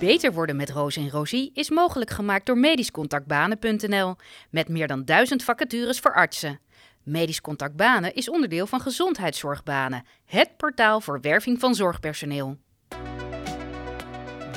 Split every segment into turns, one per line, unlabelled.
Beter worden met Roos en Rosie is mogelijk gemaakt door medischcontactbanen.nl met meer dan duizend vacatures voor artsen. Medisch Contact Banen is onderdeel van Gezondheidszorgbanen, het portaal voor werving van zorgpersoneel.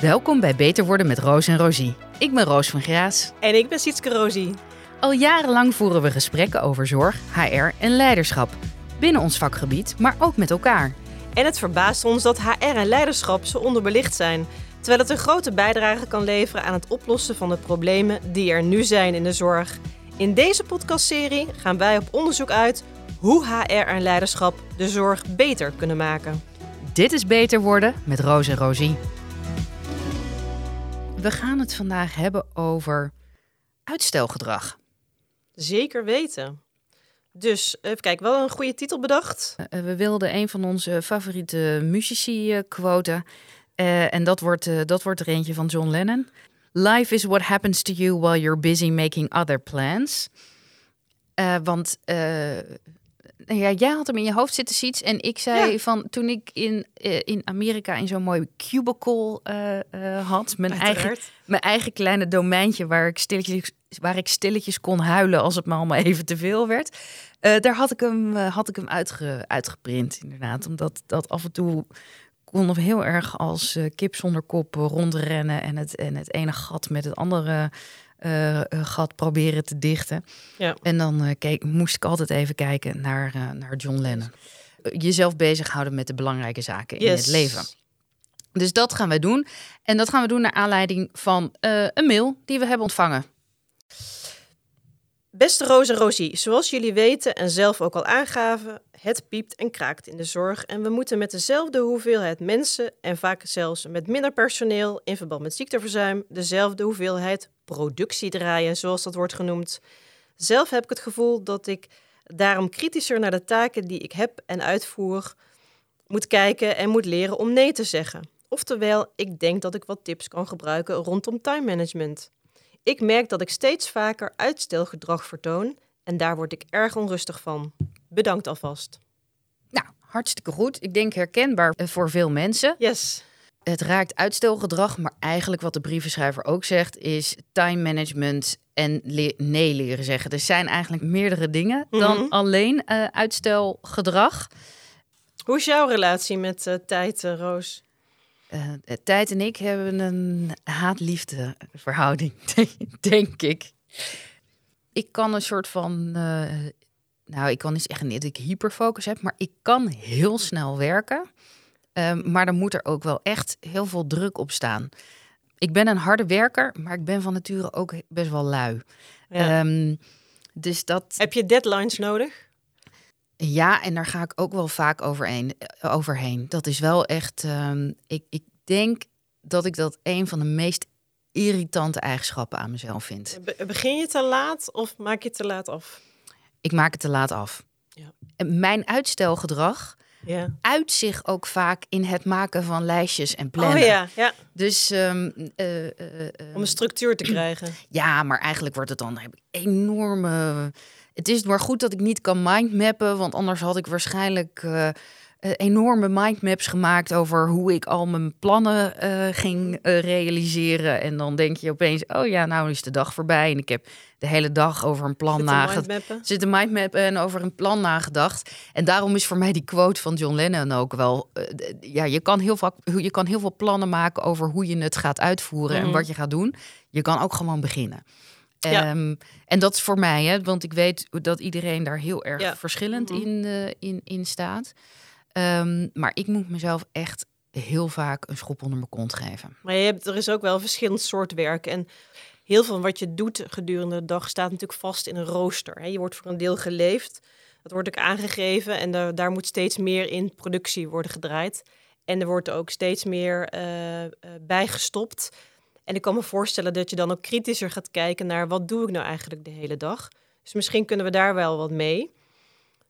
Welkom bij Beter worden met Roos en Rosie. Ik ben Roos van Graas.
En ik ben Sietske Rosie.
Al jarenlang voeren we gesprekken over zorg, HR en leiderschap. Binnen ons vakgebied, maar ook met elkaar.
En het verbaast ons dat HR en leiderschap zo onderbelicht zijn, terwijl het een grote bijdrage kan leveren aan het oplossen van de problemen die er nu zijn in de zorg. In deze podcastserie gaan wij op onderzoek uit hoe HR en leiderschap de zorg beter kunnen maken.
Dit is Beter worden met Roos en Rosie. We gaan het vandaag hebben over uitstelgedrag.
Zeker weten. Dus even kijken, wel een goede titel bedacht.
Uh, we wilden een van onze favoriete muzici quoten. Uh, en dat wordt, dat wordt er eentje van John Lennon. Life is what happens to you while you're busy making other plans. want ja, jij had hem in je hoofd zitten, Siets. En ik zei ja. van toen ik in, in Amerika in zo'n mooi cubicle had. Mijn eigen, mijn eigen kleine domeintje waar ik stilletjes waar ik stilletjes kon huilen als het me allemaal even te veel werd. Daar had ik hem, had ik hem uitge, uitgeprint, inderdaad. Omdat dat af en toe kon nog heel erg als uh, kip zonder kop rondrennen en het, en het ene gat met het andere gat proberen te dichten. Ja. En dan keek, moest ik altijd even kijken naar, naar John Lennon. Jezelf bezighouden met de belangrijke zaken in het leven. Dus dat gaan wij doen. En dat gaan we doen naar aanleiding van een mail die we hebben ontvangen.
Beste Roos Rosie, zoals jullie weten en zelf ook al aangaven, het piept en kraakt in de zorg en we moeten met dezelfde hoeveelheid mensen en vaak zelfs met minder personeel in verband met ziekteverzuim dezelfde hoeveelheid productie draaien, zoals dat wordt genoemd. Zelf heb ik het gevoel dat ik daarom kritischer naar de taken die ik heb en uitvoer moet kijken en moet leren om nee te zeggen. Oftewel, ik denk dat ik wat tips kan gebruiken rondom time management. Ik merk dat ik steeds vaker uitstelgedrag vertoon en daar word ik erg onrustig van. Bedankt alvast.
Nou, hartstikke goed. Ik denk herkenbaar eh, voor veel mensen.
Yes.
Het raakt uitstelgedrag, maar eigenlijk wat de brievenschrijver ook zegt is time management en le nee leren zeggen. Er zijn eigenlijk meerdere dingen dan mm -hmm. alleen uh, uitstelgedrag.
Hoe is jouw relatie met uh, tijd, uh, Roos?
Uh, Tijd en ik hebben een haat-liefde verhouding, denk ik. Ik kan een soort van, uh, nou, ik kan niet zeggen dat ik hyperfocus heb, maar ik kan heel snel werken. Um, maar dan moet er ook wel echt heel veel druk op staan. Ik ben een harde werker, maar ik ben van nature ook best wel lui. Ja. Um, dus dat...
Heb je deadlines nodig?
Ja, en daar ga ik ook wel vaak overheen. overheen. Dat is wel echt. Um, ik, ik denk dat ik dat een van de meest irritante eigenschappen aan mezelf vind.
Be begin je te laat of maak je te laat af?
Ik maak het te laat af. Ja. En mijn uitstelgedrag ja. uit zich ook vaak in het maken van lijstjes en plannen.
Oh ja, ja.
Dus um,
uh, uh, om een structuur te krijgen.
Ja, maar eigenlijk wordt het dan heb ik enorme het is maar goed dat ik niet kan mindmappen, want anders had ik waarschijnlijk uh, enorme mindmaps gemaakt over hoe ik al mijn plannen uh, ging uh, realiseren. En dan denk je opeens, oh ja, nou is de dag voorbij en ik heb de hele dag over een plan nagedacht. Zit een mindmap en over een plan nagedacht. En daarom is voor mij die quote van John Lennon ook wel, ja, je kan heel veel, je kan heel veel plannen maken over hoe je het gaat uitvoeren mm. en wat je gaat doen. Je kan ook gewoon beginnen. Ja. Um, en dat is voor mij, hè, want ik weet dat iedereen daar heel erg ja. verschillend mm -hmm. in, uh, in, in staat. Um, maar ik moet mezelf echt heel vaak een schop onder mijn kont geven.
Maar je hebt, er is ook wel verschillend soort werk. En heel veel van wat je doet gedurende de dag staat natuurlijk vast in een rooster. Hè. Je wordt voor een deel geleefd. Dat wordt ook aangegeven en daar, daar moet steeds meer in productie worden gedraaid. En er wordt ook steeds meer uh, uh, bijgestopt. En ik kan me voorstellen dat je dan ook kritischer gaat kijken naar wat doe ik nou eigenlijk de hele dag. Dus misschien kunnen we daar wel wat mee.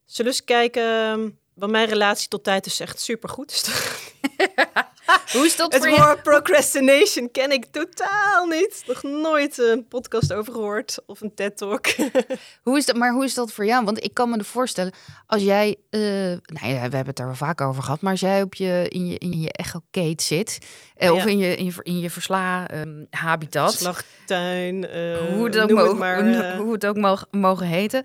Zullen we eens kijken, want mijn relatie tot tijd is echt supergoed.
Hoe is dat
Het
voor je?
woord procrastination ken ik totaal niet. Nog nooit een podcast over gehoord of een TED-talk.
Hoe is dat, maar hoe is dat voor jou? Want ik kan me er voorstellen, als jij, eh nou ja, we hebben het daar wel vaak over gehad, maar als jij op je, in je, in je echo-kate zit, eh,
Ja.
of in je, in je, in je versla-habitat,
Slagtuin, eh,
hoe, het ook
noem het
mogen,
maar.
hoe, hoe het ook mogen, mogen heten,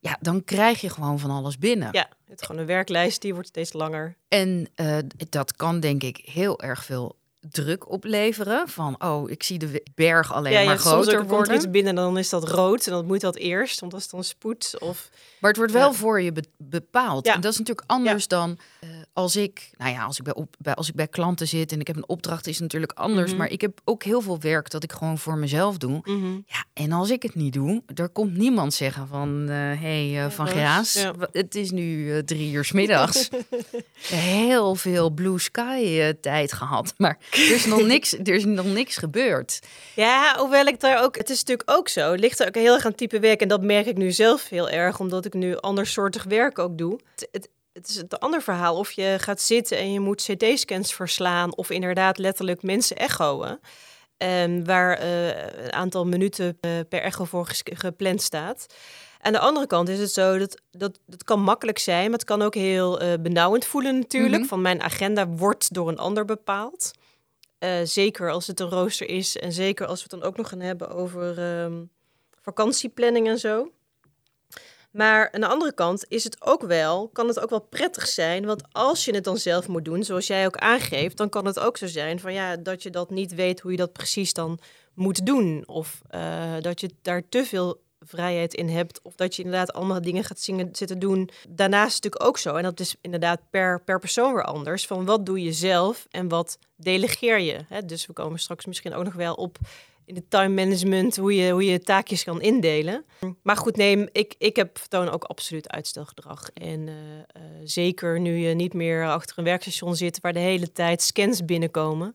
ja, dan krijg je gewoon van alles binnen.
ja, het is gewoon een werklijst, die wordt steeds langer.
En eh, dat kan denk ik heel erg veel druk opleveren. Van, oh, ik zie de berg alleen
ja,
maar
soms
groter
er komt er iets
worden.
binnen en dan is dat rood en dan moet dat eerst, want dat is dan spoed. Of,
Maar het wordt wel
Ja.
voor je be- bepaald.
Ja.
En dat is natuurlijk anders dan eh, als ik, nou ja, als ik bij, op, bij, als ik bij klanten zit en ik heb een opdracht, is het natuurlijk anders.
Mhm.
Maar ik heb ook heel veel werk dat ik gewoon voor mezelf doe. Ja, en als ik het niet doe, er komt niemand zeggen van, hé, hey, eh, Van Graas, het is nu eh, drie uur 's middags. heel veel blue sky eh, tijd gehad, maar er is nog niks, er is nog niks gebeurd.
Ja, hoewel ik daar ook... Het is natuurlijk ook zo. Het ligt er ook heel erg aan het type werk. En dat merk ik nu zelf heel erg, omdat ik nu andersoortig werk ook doe. Het, het, het is het ander verhaal of je gaat zitten en je moet CT-scans verslaan... of inderdaad letterlijk mensen echoen. ehm, waar eh, een aantal minuten eh, per echo voor gepland staat. Aan de andere kant is het zo dat dat, dat kan makkelijk zijn, maar het kan ook heel eh, benauwend voelen natuurlijk.
Mhm.
Van mijn agenda wordt door een ander bepaald. Eh, zeker als het een rooster is en zeker als we het dan ook nog gaan hebben over ehm, vakantieplanning en zo. Maar aan de andere kant is het ook wel, kan het ook wel prettig zijn. Want als je het dan zelf moet doen, zoals jij ook aangeeft, dan kan het ook zo zijn van ja, dat je dat niet weet hoe je dat precies dan moet doen. Of eh, dat je daar te veel vrijheid in hebt. Of dat je inderdaad andere dingen gaat zingen, zitten doen. Daarnaast natuurlijk ook zo. En dat is inderdaad per, per persoon weer anders. Van wat doe je zelf en wat delegeer je. Hè? Dus we komen straks misschien ook nog wel op in de time management, hoe je, hoe je taakjes kan indelen. Maar goed, nee, ik, ik heb vertoon ook absoluut uitstelgedrag. En eh, eh, zeker nu je niet meer achter een werkstation zit waar de hele tijd scans binnenkomen.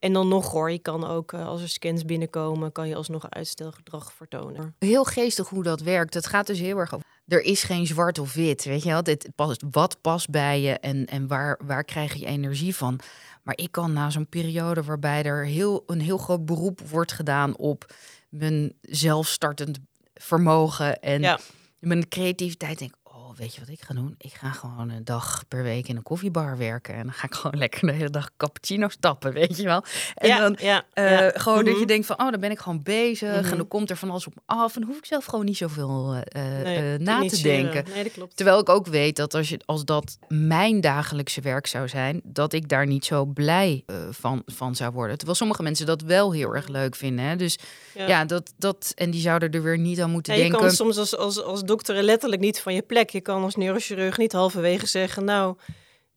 En dan nog hoor, je kan ook eh, als er scans binnenkomen, kan je alsnog uitstelgedrag vertonen.
Heel geestig hoe dat werkt. Het gaat dus heel erg over. Er is geen zwart of wit. Weet je wel? Dit past, wat past bij je en, en waar, waar krijg je energie van? Maar ik kan na zo'n periode waarbij er heel, een heel groot beroep wordt gedaan op mijn zelfstartend vermogen en
Ja.
mijn creativiteit, denk weet je wat ik ga doen? Ik ga gewoon een dag per week in een koffiebar werken en dan ga ik gewoon lekker de hele dag cappuccino's tappen, weet je wel? En
ja,
dan
ja,
eh,
ja.
gewoon dat
Mhm.
je denkt van, oh, dan ben ik gewoon bezig
Mhm.
en dan komt er van alles op me af en dan hoef ik zelf gewoon niet zoveel eh, eh,
Nee,
na te denken.
Nee, dat klopt.
Terwijl ik ook weet dat als, je, als dat mijn dagelijkse werk zou zijn, dat ik daar niet zo blij van, van zou worden. Terwijl sommige mensen dat wel heel erg leuk vinden. Hè? Dus ja, dat, dat, en die zouden er weer niet aan moeten
Ja, je
denken.
kan soms als, als, als dokter letterlijk niet van je plek. Je kan als neurochirurg niet halverwege zeggen, nou,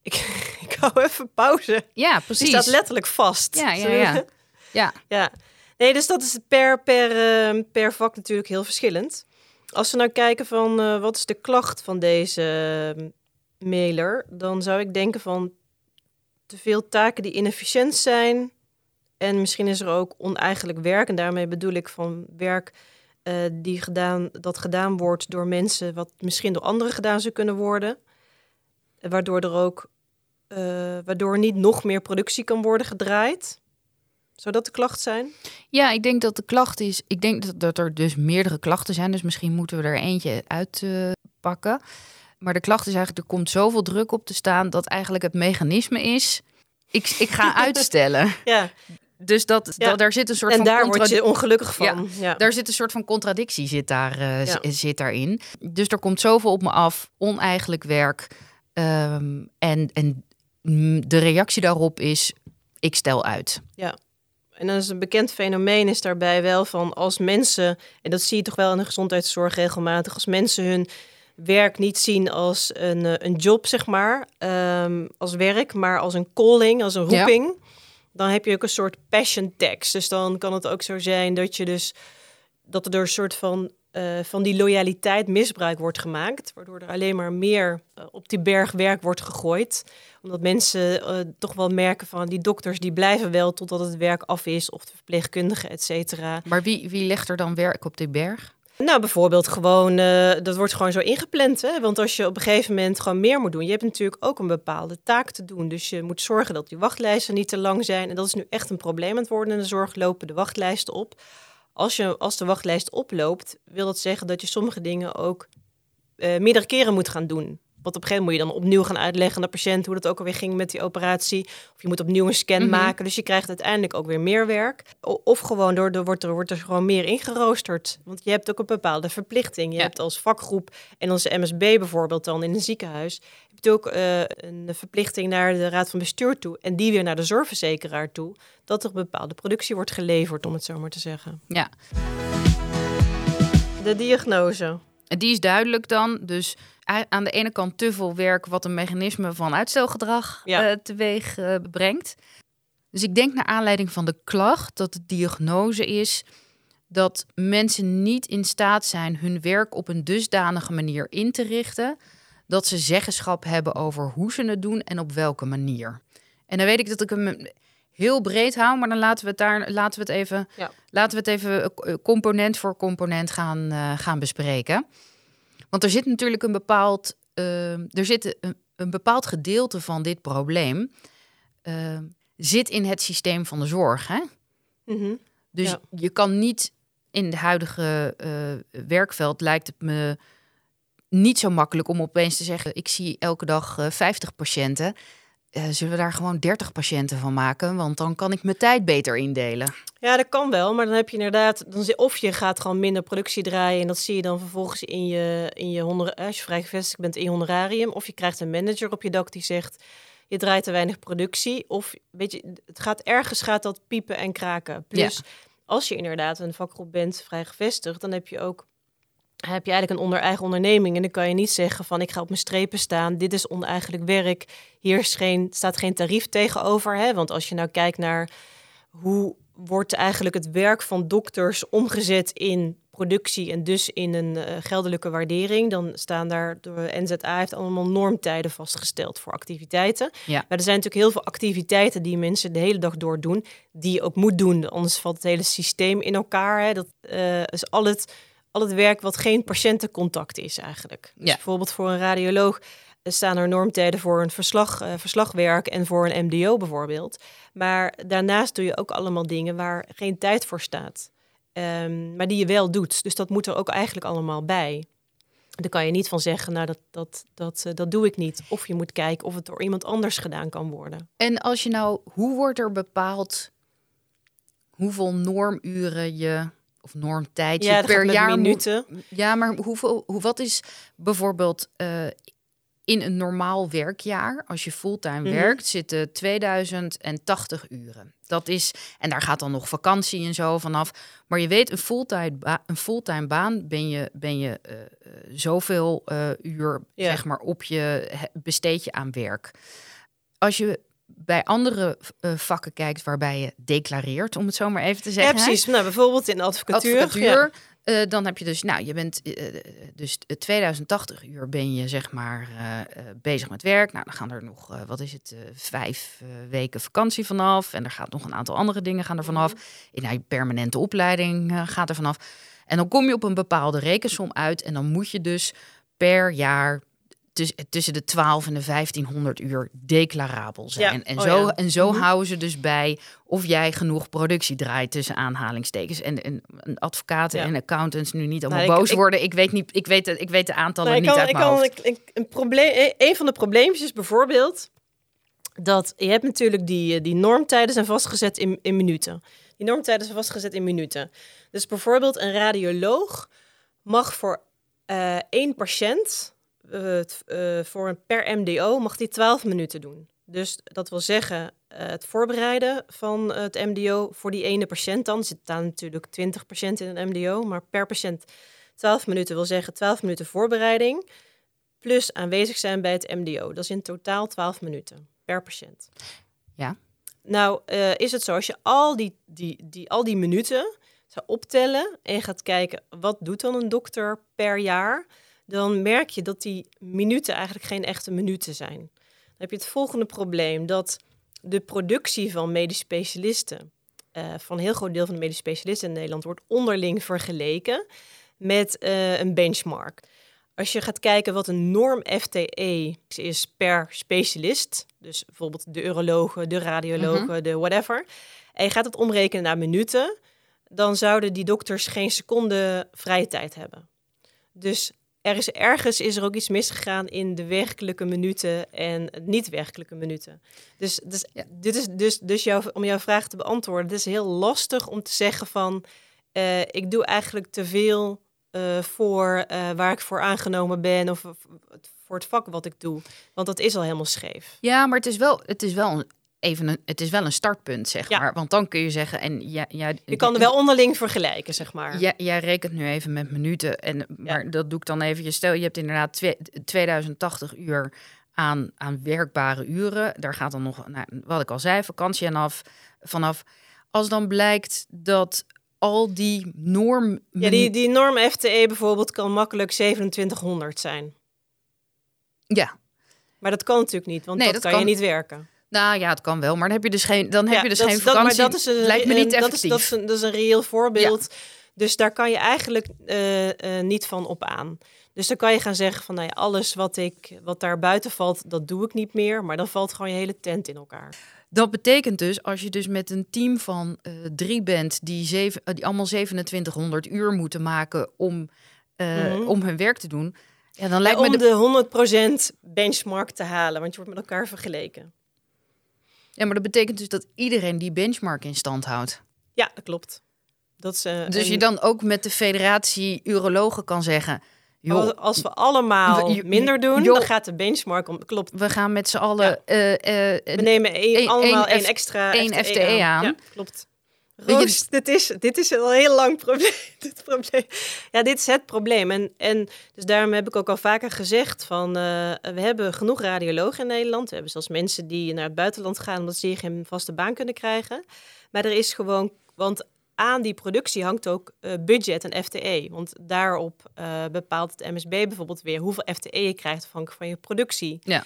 ik, ik hou even pauze.
Ja,
Die
precies.
staat letterlijk vast.
Ja, ja, ja. Ja.
ja. Nee, dus dat is per, per, eh, per vak natuurlijk heel verschillend. Als we nou kijken van eh, wat is de klacht van deze eh, mailer, dan zou ik denken van te veel taken die inefficiënt zijn. En misschien is er ook oneigenlijk werk. En daarmee bedoel ik van werk eh, die gedaan, dat gedaan wordt door mensen, wat misschien door anderen gedaan zou kunnen worden. Waardoor er ook eh, waardoor niet nog meer productie kan worden gedraaid. Zou dat de klacht zijn?
Ja, ik denk dat de klacht is. Ik denk dat, dat er dus meerdere klachten zijn. Dus misschien moeten we er eentje uitpakken. pakken. maar de klacht is eigenlijk: er komt zoveel druk op te staan dat eigenlijk het mechanisme is. Ik, ik ga uitstellen.
Ja,
Dus dat,
Ja.
dat daar zit een soort
en
van
daar word
contradi-
je ongelukkig van. Ja.
Daar zit een soort van contradictie zit, daar,
Ja.
z- zit daarin. Dus er komt zoveel op me af, oneigenlijk werk. Ehm, en, en de reactie daarop is: ik stel uit.
En dan is een bekend fenomeen is daarbij wel van als mensen, en dat zie je toch wel in de gezondheidszorg regelmatig, als mensen hun werk niet zien als een, eh, een job, zeg maar, ehm, als werk, maar als een calling, als een
Ja.
roeping, dan heb je ook een soort passion tax. Dus dan kan het ook zo zijn dat je dus dat er door een soort van eh, van die loyaliteit misbruik wordt gemaakt, waardoor er alleen maar meer eh, op die berg werk wordt gegooid, omdat mensen eh, toch wel merken van die dokters die blijven wel totdat het werk af is, of de verpleegkundigen, et cetera.
Maar wie, wie legt er dan werk op die berg?
Nou, bijvoorbeeld gewoon, uh, dat wordt gewoon zo ingepland. Hè? Want als je op een gegeven moment gewoon meer moet doen, je hebt natuurlijk ook een bepaalde taak te doen. Dus je moet zorgen dat die wachtlijsten niet te lang zijn. En dat is nu echt een probleem aan het worden in de zorg, lopen de wachtlijsten op. Als, je, als de wachtlijst oploopt, wil dat zeggen dat je sommige dingen ook uh, meerdere keren moet gaan doen. Want op een gegeven moment moet je dan opnieuw gaan uitleggen aan de patiënt hoe dat ook alweer ging met die operatie. Of je moet opnieuw een scan mhm. maken. Dus je krijgt uiteindelijk ook weer meer werk. Of gewoon door, er wordt, er wordt er gewoon meer ingeroosterd. Want je hebt ook een bepaalde verplichting. Je hebt als vakgroep en onze MSB bijvoorbeeld dan in een ziekenhuis. Heb je ook uh, een verplichting naar de raad van bestuur toe. En die weer naar de zorgverzekeraar toe. Dat er een bepaalde productie wordt geleverd, om het zo maar te zeggen.
Ja.
De diagnose.
Die is duidelijk dan. Dus aan de ene kant te veel werk wat een mechanisme van uitstelgedrag ja. uh, teweeg uh, brengt. Dus ik denk naar aanleiding van de klacht dat de diagnose is dat mensen niet in staat zijn hun werk op een dusdanige manier in te richten dat ze zeggenschap hebben over hoe ze het doen en op welke manier. En dan weet ik dat ik hem heel breed hou, maar dan laten we het daar laten we het even, ja. laten we het even eh, component voor component gaan, uh, gaan bespreken. Want er zit natuurlijk een bepaald, uh, er zit een, een, bepaald gedeelte van dit probleem uh, zit in het systeem van de zorg. Hè? Mm Dus je kan niet in de huidige uh, werkveld lijkt het me niet zo makkelijk om opeens te zeggen: ik zie elke dag 50 patiënten. Uh, zullen we daar gewoon 30 patiënten van maken? Want dan kan ik mijn tijd beter indelen.
Ja, dat kan wel. Maar dan heb je inderdaad... Dan, of je gaat gewoon minder productie draaien... en dat zie je dan vervolgens in je, in je als je vrij gevestigd bent in je honorarium. Of je krijgt een manager op je dak die zegt... je draait te weinig productie. Of weet je, het gaat ergens gaat dat piepen en kraken. Plus, als je inderdaad een vakgroep bent, vrij gevestigd... dan heb je ook heb je eigenlijk een onder eigen onderneming. En dan kan je niet zeggen van ik ga op mijn strepen staan. Dit is oneigenlijk werk. Hier is geen, staat geen tarief tegenover. Hè? Want als je nou kijkt naar hoe wordt eigenlijk het werk van dokters omgezet in productie en dus in een uh, geldelijke waardering, dan staan daar de NZA heeft allemaal normtijden vastgesteld voor activiteiten. Ja. Maar er zijn natuurlijk heel veel activiteiten die mensen de hele dag door doen, die je ook moet doen, anders valt het hele systeem in elkaar. Hè. Dat uh, is al het al het werk wat geen patiëntencontact is eigenlijk. Dus bijvoorbeeld voor een radioloog staan er normtijden voor een verslag, uh, verslagwerk en voor een MDO bijvoorbeeld. Maar daarnaast doe je ook allemaal dingen waar geen tijd voor staat. Um, maar die je wel doet. Dus dat moet er ook eigenlijk allemaal bij. Dan kan je niet van zeggen, nou dat, dat, dat, uh, dat doe ik niet. Of je moet kijken of het door iemand anders gedaan kan worden.
En als je nou, hoe wordt er bepaald hoeveel normuren je of normtijd
ja, per jaar minuten.
ja, maar hoeveel, hoe, wat is bijvoorbeeld uh, in een normaal werkjaar, als je fulltime mm -hmm. werkt, zitten 2080 uren. Dat is, en daar gaat dan nog vakantie en zo vanaf. Maar je weet, een fulltime, ba een fulltime baan ben je, ben je uh, zoveel uh, uur, ja. zeg maar, op je besteed je aan werk. Als je bij andere uh, vakken kijkt waarbij je declareert, om het zo maar even te zeggen.
Ja, precies. Nou, bijvoorbeeld in advocatuur.
advocatuur ja. uh, dan heb je dus, nou, je bent uh, dus 2080 uur ben je zeg maar bezig met werk. Nou, dan gaan er nog, wat is het, vijf weken vakantie vanaf. En er gaat nog een aantal andere dingen gaan er vanaf. Mhm. In je permanente opleiding gaat er vanaf. En dan kom je op een bepaalde rekensom uit. En dan moet je dus per jaar tussen de 12 en de 1500 uur declarabel zijn. Ja. En, oh, zo, en zo mhm. houden ze dus bij of jij genoeg productie draait tussen aanhalingstekens. En, en, advocaten en accountants nu niet allemaal nou, boos worden. Ik weet, niet, ik, weet, ik weet de aantallen nou, niet kan, uit ik kan,
ik, een, probleem, een van de probleempjes is bijvoorbeeld dat je hebt natuurlijk die, die normtijden zijn vastgezet in, in minuten. Die normtijden zijn vastgezet in minuten. Dus bijvoorbeeld een radioloog mag voor uh, één patiënt uh, voor een per MDO mag die 12 minuten doen. Dus dat wil zeggen, uh, het voorbereiden van het MDO voor die ene patiënt dan. Er zitten natuurlijk 20 patiënten in een MDO, maar per patiënt 12 minuten wil zeggen 12 minuten voorbereiding. Plus aanwezig zijn bij het MDO. Dat is in totaal 12 minuten per patiënt.
Ja.
Nou, uh, is het zo, als je al die, die, die, al die minuten zou optellen en gaat kijken, wat doet dan een dokter per jaar? Dan merk je dat die minuten eigenlijk geen echte minuten zijn. Dan heb je het volgende probleem, dat de productie van medisch specialisten, uh, van een heel groot deel van de medisch specialisten in Nederland, wordt onderling vergeleken met eh, een benchmark. Als je gaat kijken wat een norm FTE is per specialist, dus bijvoorbeeld de urologen, de radiologen,
Mhm.
de whatever, en je gaat het omrekenen naar minuten, dan zouden die dokters geen seconde vrije tijd hebben. Dus er is ergens is er ook iets misgegaan in de werkelijke minuten en niet-werkelijke minuten. Dus, dus,
Ja.
dit is dus, dus om jouw vraag te beantwoorden, het is heel lastig om te zeggen van eh, ik doe eigenlijk te veel eh, voor eh, waar ik voor aangenomen ben of of voor het vak wat ik doe. Want dat is al helemaal scheef.
Ja, maar het is wel, het is wel een, even een, het is wel een startpunt, zeg
Ja.
maar. Want dan kun je zeggen, en ja, ja,
Je kan er wel onderling vergelijken, zeg maar.
Ja, jij rekent nu even met minuten. En, maar dat doe ik dan even. Stel, je hebt inderdaad twee- 2080 uur aan, aan werkbare uren. Daar gaat dan nog, nou, wat ik al zei, vakantie en af, vanaf. Als dan blijkt dat al die norm...
Ja, die, die norm FTE bijvoorbeeld kan makkelijk 2700 zijn.
Ja,
Maar dat kan natuurlijk niet, want
Nee,
dat,
dat
kan,
kan-
je niet werken.
Nou ja, het kan wel. Maar dan heb je dus geen, dan heb
Ja,
je dus
dat-
geen
dat- maar
vakantie.
dat is een,
Lijkt me niet
een- dat is, dat, is een, dat is een reëel voorbeeld. Dus daar kan je eigenlijk eh, eh, niet van op aan. Dus dan kan je gaan zeggen van nou ja, alles wat, ik, wat daar buiten valt, dat doe ik niet meer. Maar dan valt gewoon je hele tent in elkaar.
Dat betekent dus, als je dus met een team van eh, drie bent die, zeven, die allemaal 2700 uur moeten maken om,
Mhm.
om hun werk te doen. Ja, dan lijkt me
om
de,
de 100% benchmark te halen, want je wordt met elkaar vergeleken.
Ja, maar dat betekent dus dat iedereen die benchmark in stand houdt.
Ja, dat klopt. Dat is, eh,
Dus je dan ook met de federatie urologen kan zeggen, joh,
als, we allemaal minder doen,
joh.
dan gaat de benchmark om. Klopt.
we gaan met z'n allen eh, eh,
We nemen allemaal
één F-
extra
één FTE aan.
Ja, klopt.
Je-
Roos, dit, is, dit is een heel lang probleem. dit probleem. Ja, dit is het probleem. En, en dus daarom heb ik ook al vaker gezegd van... eh, we hebben genoeg radiologen in Nederland. We hebben zelfs mensen die naar het buitenland gaan... omdat ze hier geen vaste baan kunnen krijgen. Maar er is gewoon... Want aan die productie hangt ook eh, budget en FTE. Want daarop eh, bepaalt het MSB bijvoorbeeld weer... hoeveel FTE je krijgt afhankelijk van je productie.
Ja.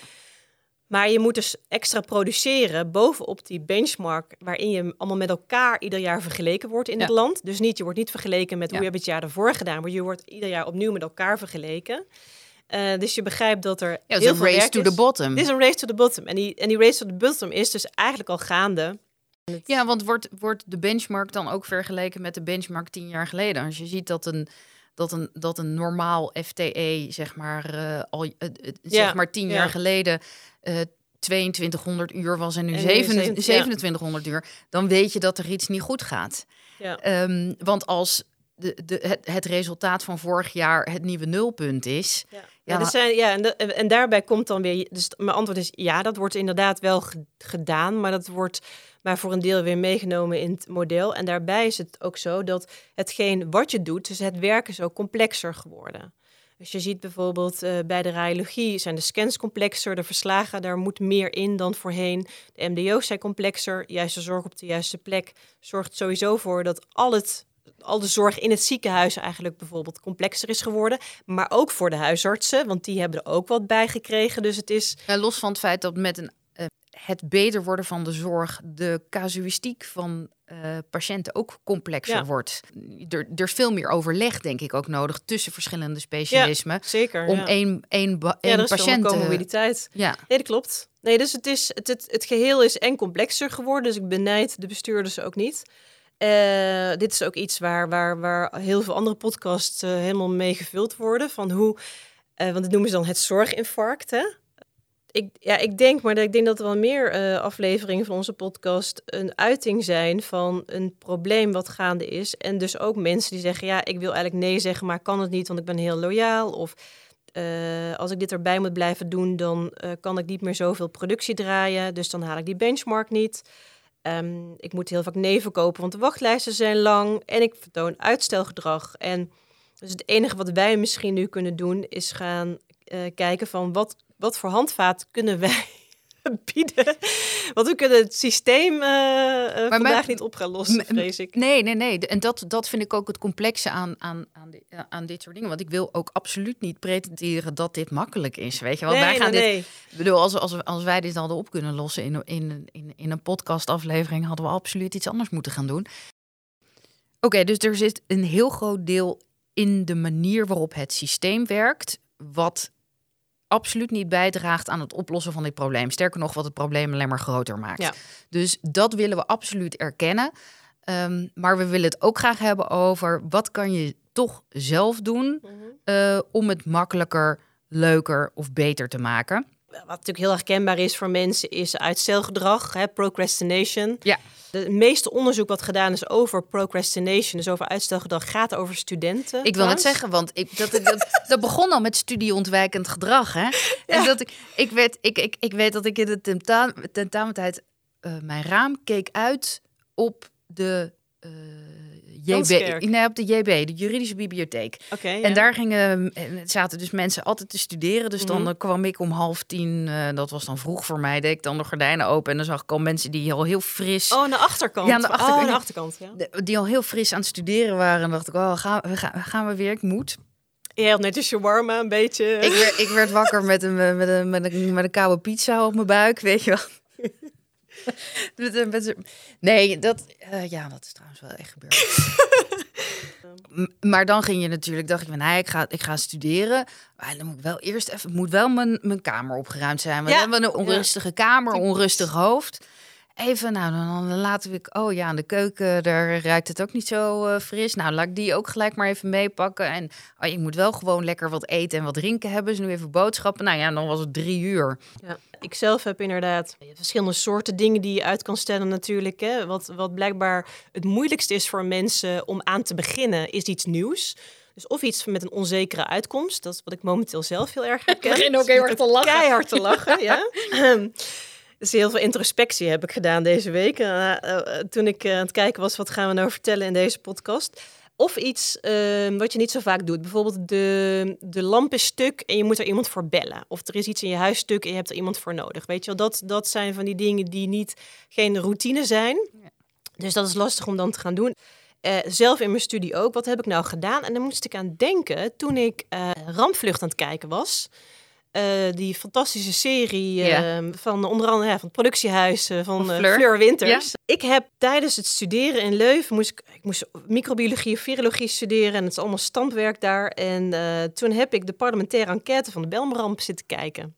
Maar je moet dus extra produceren bovenop die benchmark waarin je allemaal met elkaar ieder jaar vergeleken wordt in
Ja.
het land. Dus niet, je wordt niet vergeleken met
Ja.
hoe je hebt het jaar ervoor gedaan, maar je wordt ieder jaar opnieuw met elkaar vergeleken. Eh, dus je begrijpt dat er
ja, het
heel
is een
veel
race
werk
to
is.
the bottom.
Dit is een race to the bottom. En die, en die race to the bottom is dus eigenlijk al gaande.
Ja, want wordt, wordt de benchmark dan ook vergeleken met de benchmark tien jaar geleden? Als je ziet dat een, dat een, dat een normaal FTE, zeg maar, eh, al, eh,
Ja,
zeg maar tien
ja.
jaar geleden eh 2200 uur was en nu
En nu
zeven-
zeven- ja.
2700 uur, dan weet je dat er iets niet goed gaat.
Ja.
Ehm, want als de, de, het, het resultaat van vorig jaar het nieuwe nulpunt is,
Ja,
Ja,
dat zijn, ja en, de- en, daarbij komt dan weer. Dus mijn antwoord is ja, dat wordt inderdaad wel ge- gedaan, maar dat wordt maar voor een deel weer meegenomen in het model. En daarbij is het ook zo dat hetgeen wat je doet, dus het werk is ook complexer geworden. Dus je ziet bijvoorbeeld eh, bij de radiologie zijn de scans complexer, de verslagen, daar moet meer in dan voorheen. De MDO's zijn complexer, juiste zorg op de juiste plek zorgt sowieso voor dat al het al de zorg in het ziekenhuis eigenlijk bijvoorbeeld complexer is geworden. Maar ook voor de huisartsen, want die hebben er ook wat bij gekregen. Dus het is.
Los van het feit dat met een, eh, het beter worden van de zorg de casuïstiek van eh, patiënten ook complexer
Ja.
wordt. Er, er is veel meer overleg, denk ik, ook nodig tussen verschillende specialismen.
Zeker.
om
ja.
één, één, ba-
ja,
één
is veel
patiënt
meer
te...
comorbiditeit.
Ja,
Nee, dat klopt. Nee, dus het, is, het, het, het geheel is en complexer geworden. Dus ik benijd de bestuurders ook niet. Eh, dit is ook iets waar, waar, waar heel veel andere podcasts eh, helemaal mee gevuld worden. Van hoe, eh, want dat noemen ze dan het zorginfarct. Hè? Ik, ja, ik denk, maar ik denk dat er wel meer eh, afleveringen van onze podcast een uiting zijn van een probleem wat gaande is. En dus ook mensen die zeggen, ja, ik wil eigenlijk nee zeggen, maar kan het niet, want ik ben heel loyaal. Of eh, als ik dit erbij moet blijven doen, dan eh, kan ik niet meer zoveel productie draaien. Dus dan haal ik die benchmark niet. Ehm, ik moet heel vaak nee verkopen, want de wachtlijsten zijn lang. En ik vertoon uitstelgedrag. En dus het enige wat wij misschien nu kunnen doen, is gaan kijken van wat, wat voor handvaat kunnen wij bieden. Want we kunnen het systeem eh, eh, vandaag niet op gaan lossen, vrees ik.
Nee, nee, nee. En dat, dat vind ik ook het complexe aan, aan, aan, di- aan dit soort dingen. Want ik wil ook absoluut niet pretenderen dat dit makkelijk is. Weet je wel,
nee,
wij gaan
nee,
dit.
nee.
Bedoel, als, als, als wij dit hadden op kunnen lossen in, in, in, in een podcastaflevering, hadden we absoluut iets anders moeten gaan doen. Oké, dus er zit een heel groot deel in de manier waarop het systeem werkt, wat absoluut niet bijdraagt aan het oplossen van dit probleem. Sterker nog, wat het probleem alleen maar groter maakt.
Ja.
Dus dat willen we absoluut erkennen. Ehm, maar we willen het ook graag hebben over wat kan je toch zelf doen uh, om het makkelijker, leuker of beter te maken.
Wat natuurlijk heel erg kenbaar is voor mensen is uitstelgedrag, hè, procrastination.
Ja.
Het meeste onderzoek wat gedaan is over procrastination, dus over uitstelgedrag, gaat over studenten.
Ik wil net zeggen, want ik, dat, dat, dat begon al met studieontwijkend gedrag. Hè? En dat ik, ik, weet, ik, ik, ik weet dat ik in de tentamen, tentamentijd uh, mijn raam keek uit op de uh, JB, nee, op de JB, de juridische bibliotheek.
Oké. ja.
En daar gingen, eh, zaten dus mensen altijd te studeren. Dus dan
Mhm.
eh, kwam ik om half tien, eh, dat was dan vroeg voor mij, deed ik dan de gordijnen open. En dan zag ik al mensen die al heel fris,
Oh, aan de achterkant.
Ja, aan de achterkant.
Oh, aan de achterkant, ja.
die al heel fris aan het studeren waren. En dacht ik, oh, gaan, we, gaan, gaan we weer, ik moet.
Je had net een shawarma, een beetje.
Ik werd, ik werd wakker met een, met, een, met, een, met een koude pizza op mijn buik, weet je wel. Met een- met een- nee, dat, eh, ja, dat is trouwens wel echt gebeurd. Maar dan ging je natuurlijk, dacht ik van, nee, ik ga, ik ga studeren. Maar dan moet ik wel eerst even, moet wel mijn, mijn kamer opgeruimd zijn. Want
Ja.
we hebben een onrustige kamer, onrustig hoofd. Even, nou, dan, dan laten we, oh ja, aan de keuken, daar ruikt het ook niet zo eh, fris. Nou, laat ik die ook gelijk maar even meepakken. En oh, je moet wel gewoon lekker wat eten en wat drinken hebben. Dus nu even boodschappen. Nou ja, dan was het drie uur.
Ja, ik zelf heb inderdaad hebt verschillende soorten dingen die je uit kan stellen natuurlijk. Hè. Wat, wat blijkbaar het moeilijkste is voor mensen om aan te beginnen, is iets nieuws. Dus of iets met een onzekere uitkomst. Dat is wat ik momenteel zelf heel erg herken.
begin ook heel erg te lachen.
Keihard te lachen, ja. Dus heel veel introspectie heb ik gedaan deze week. eh, eh, toen ik eh, aan het kijken was, wat gaan we nou vertellen in deze podcast. Of iets eh, wat je niet zo vaak doet. Bijvoorbeeld de, de lamp is stuk en je moet er iemand voor bellen. Of er is iets in je huis stuk en je hebt er iemand voor nodig. Weet je wel, dat, dat zijn van die dingen die niet geen routine zijn. Dus dat is lastig om dan te gaan doen. Eh, zelf in mijn studie ook. Wat heb ik nou gedaan? En dan moest ik aan denken toen ik eh Rampvlucht aan het kijken was. Eh, die fantastische serie
Ja.
eh, van onder andere ja, van het productiehuis eh, van
Fleur.
Fleur Winters. Ik heb tijdens het studeren in Leuven moest ik moest microbiologie of virologie studeren en het is allemaal standwerk daar. En eh, toen heb ik de parlementaire enquête van de Belmramp zitten kijken.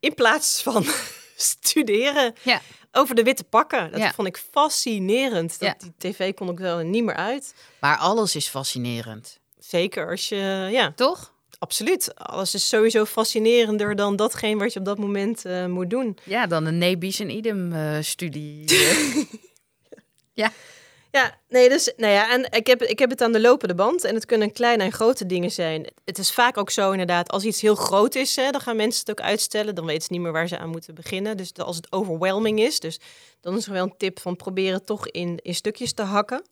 In plaats van studeren
Ja.
over de witte pakken. Dat
Ja.
vond ik fascinerend. Dat,
Ja.
Die tv kon ik wel niet meer uit.
Maar alles is fascinerend.
Zeker als je, ja,
Toch?
absoluut. Alles is sowieso fascinerender dan datgene wat je op dat moment eh, moet doen.
Ja, dan een nebis en idem eh, studie.
Ja, nee, dus, nou ja, en ik heb, ik heb het aan de lopende band. En het kunnen kleine en grote dingen zijn. Het is vaak ook zo inderdaad, als iets heel groot is, hè, dan gaan mensen het ook uitstellen. Dan weten ze niet meer waar ze aan moeten beginnen. Dus als het overwhelming is, dus dan is er wel een tip van proberen toch in, in stukjes te hakken.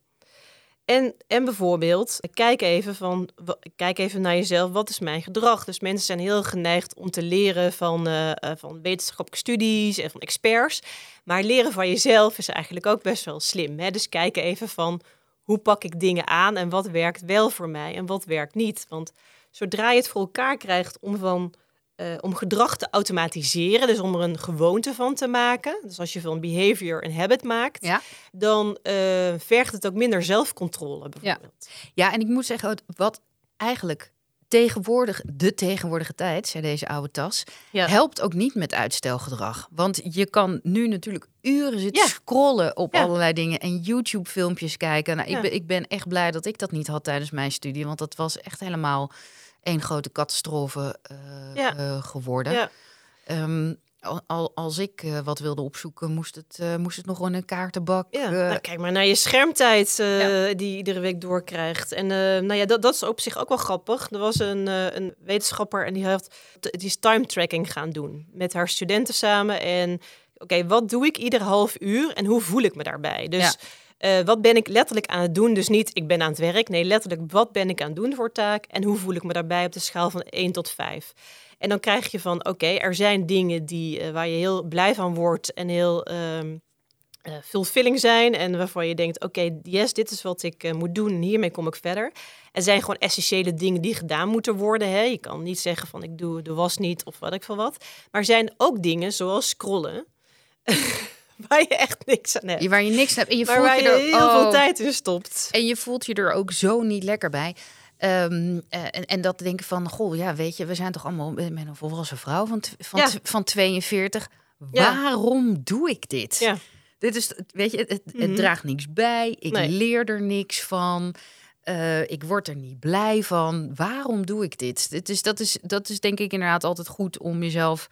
En, en bijvoorbeeld, kijk even, van, kijk even naar jezelf, wat is mijn gedrag? Dus mensen zijn heel geneigd om te leren van, eh, eh, van wetenschappelijke studies en van experts. Maar leren van jezelf is eigenlijk ook best wel slim. Hè? Dus kijken even van, hoe pak ik dingen aan en wat werkt wel voor mij en wat werkt niet? Want zodra je het voor elkaar krijgt om van... eh, om gedrag te automatiseren, dus om er een gewoonte van te maken. Dus als je van behavior een habit maakt,
Ja.
dan eh, vergt het ook minder zelfcontrole bijvoorbeeld.
Ja, en ik moet zeggen, wat eigenlijk tegenwoordig, de tegenwoordige tijd, zei deze oude tas,
Ja.
helpt ook niet met uitstelgedrag. Want je kan nu natuurlijk uren zitten
Ja.
scrollen op
Ja.
allerlei dingen en YouTube-filmpjes kijken. Nou, ik, ben, ik ben echt blij dat ik dat niet had tijdens mijn studie, want dat was echt helemaal één grote catastrofe eh, eh, geworden.
Ja.
Al, al- als ik eh, wat wilde opzoeken, moest het, eh, moest het nog in een kaartenbak.
Ja,
eh,
nou, kijk maar naar je schermtijd die je iedere week doorkrijgt. En nou ja, dat, dat is op zich ook wel grappig. Er was een, een wetenschapper en die, had, die is time tracking gaan doen met haar studenten samen. En oké, wat doe ik ieder half uur en hoe voel ik me daarbij? Dus
Ja.
wat ben ik letterlijk aan het doen? Dus niet ik ben aan het werk. Nee, letterlijk wat ben ik aan het doen voor taak? En hoe voel ik me daarbij op de schaal van 1 tot 5? En dan krijg je van, oké, er zijn dingen die, eh, waar je heel blij van wordt en heel ehm eh, fulfilling zijn. En waarvan je denkt, oké, yes, dit is wat ik eh, moet doen en hiermee kom ik verder. Er zijn gewoon essentiële dingen die gedaan moeten worden. Hè? Je kan niet zeggen van, ik doe de was niet of wat ik van wat. Maar er zijn ook dingen zoals scrollen, waar je echt niks aan hebt.
waar je niks hebt en je
maar
voelt
waar
je
je
er
heel
oh,
veel tijd in stopt.
En je voelt je er ook zo niet lekker bij. Ehm, eh, en, en dat denken van, goh, ja, weet je, we zijn toch allemaal met een volwassen vrouw van, van,
Ja.
van 42.
Ja.
Waarom doe ik dit?
Ja.
Dit is, weet je, het,
Mhm.
draagt niks bij. Ik
Nee.
leer er niks van. Eh, ik word er niet blij van. Waarom doe ik dit? dit is, dat, is, dat is denk ik inderdaad altijd goed om jezelf.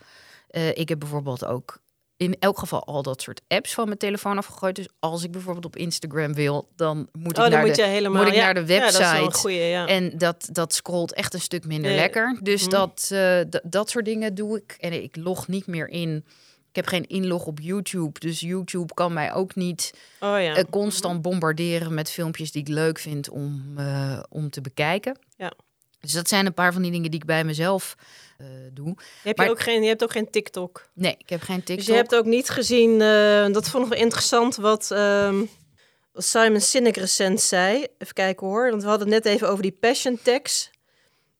Eh, ik heb bijvoorbeeld ook in elk geval al dat soort apps van mijn telefoon afgegooid. Dus als ik bijvoorbeeld op Instagram wil, dan moet
Oh,
ik naar
moet
de
helemaal
moet ik
ja.
naar de
Ja, dat is wel een
website.
goeie, ja.
En dat, dat scrolt echt een stuk minder
Nee.
lekker. Dus
Mhm.
dat, eh, dat soort dingen doe ik. En ik log niet meer in. Ik heb geen inlog op YouTube. Dus YouTube kan mij ook niet
oh ja.
eh, constant bombarderen met filmpjes die ik leuk vind om, eh, om te bekijken.
Ja.
Dus dat zijn een paar van die dingen die ik bij mezelf eh, doe.
Heb
maar-
je, ook geen, je hebt ook geen TikTok.
Nee, ik heb geen TikTok.
Dus je hebt ook niet gezien, eh, dat vond ik wel interessant, wat, ehm, wat Simon Sinek recent zei. Even kijken hoor, want we hadden het net even over die passion tags.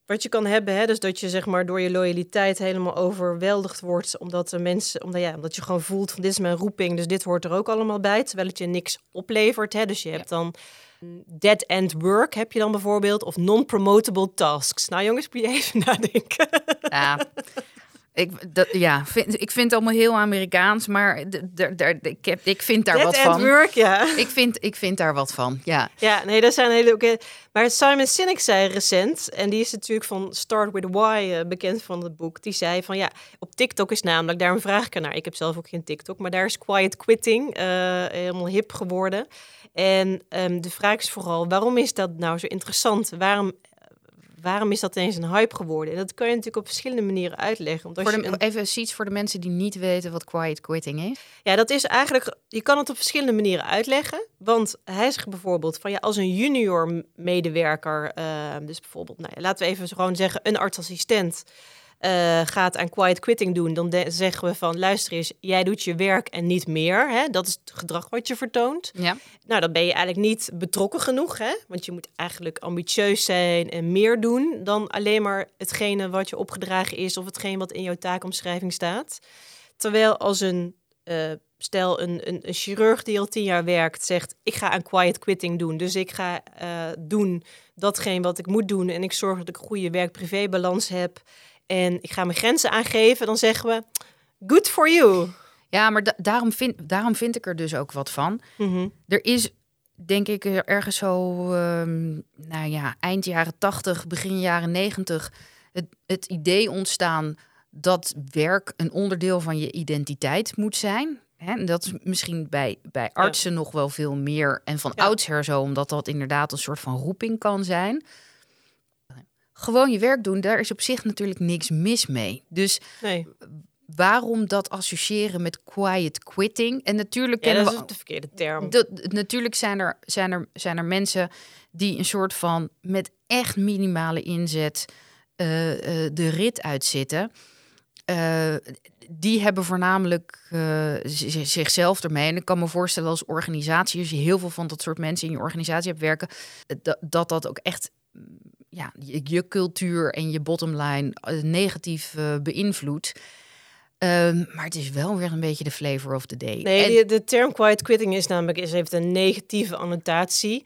Wat je kan hebben, hè, dus dat je zeg maar door je loyaliteit helemaal overweldigd wordt, omdat de mensen, omdat, ja, omdat je gewoon voelt van dit is mijn roeping, dus dit hoort er ook allemaal bij, terwijl het je niks oplevert. Hè. Dus je hebt dan mm, dead end work, heb je dan bijvoorbeeld, of non-promotable tasks. Nou jongens, moet je even nadenken.
Ja, ik, dat, ja vind, ik vind het allemaal heel Amerikaans, maar ik, heb, ik vind daar
dead
wat
end
van.
work, ja.
Ik vind, ik vind daar wat van, ja.
Ja, nee, dat zijn hele. Maar Simon Sinek zei recent, en die is natuurlijk van Start with Why eh, bekend van het boek. Die zei van ja, op TikTok is namelijk, daarom vraag ik er naar. Ik heb zelf ook geen TikTok, maar daar is quiet quitting eh, helemaal hip geworden. En ehm, de vraag is vooral, waarom is dat nou zo interessant? Waarom, waarom is dat ineens een hype geworden? En dat kan je natuurlijk op verschillende manieren uitleggen. Want als
Voor
je
de,
een-
even iets voor de mensen die niet weten wat quiet quitting is.
Ja, dat is eigenlijk, je kan het op verschillende manieren uitleggen. Want hij zegt bijvoorbeeld van ja, als een junior medewerker, eh, dus bijvoorbeeld, nou laten we even gewoon zeggen, een artsassistent eh, gaat aan quiet quitting doen, dan zeggen we van luister eens, jij doet je werk en niet meer. Hè? Dat is het gedrag wat je vertoont.
Ja.
Nou, dan ben je eigenlijk niet betrokken genoeg, hè? Want je moet eigenlijk ambitieus zijn en meer doen dan alleen maar hetgene wat je opgedragen is of hetgene wat in jouw taakomschrijving staat. Terwijl als een, eh, stel een, een, een chirurg die al tien jaar werkt, zegt ik ga aan quiet quitting doen. Dus ik ga eh, doen datgene wat ik moet doen en ik zorg dat ik een goede werk-privé-balans heb en ik ga mijn grenzen aangeven, dan zeggen we good for you.
Ja, maar da- daarom, vind, daarom vind ik er dus ook wat van.
Mhm.
Er is, denk ik, er ergens zo, ehm, nou ja, eind jaren 80, begin jaren 90, het, het idee ontstaan dat werk een onderdeel van je identiteit moet zijn. Hè, en dat is misschien bij, bij artsen nog wel veel meer en van
Ja.
oudsher zo, omdat dat inderdaad een soort van roeping kan zijn. Gewoon je werk doen, daar is op zich natuurlijk niks mis mee. Dus
Nee,
waarom dat associëren met quiet quitting? En natuurlijk
ja,
kennen
dat
we
is de verkeerde term.
dat, natuurlijk zijn er, zijn, er, zijn er mensen die een soort van met echt minimale inzet eh, eh, de rit uitzitten. Eh, die hebben voornamelijk zichzelf ermee. En ik kan me voorstellen als organisatie, als je heel veel van dat soort mensen in je organisatie hebt werken, dat dat, ook echt ja, je, je cultuur en je bottomline eh, negatief eh, beïnvloedt. Ehm, maar het is wel weer een beetje de flavor of the day.
Nee,
En-
die- de term quiet quitting is namelijk is, heeft een negatieve annotatie.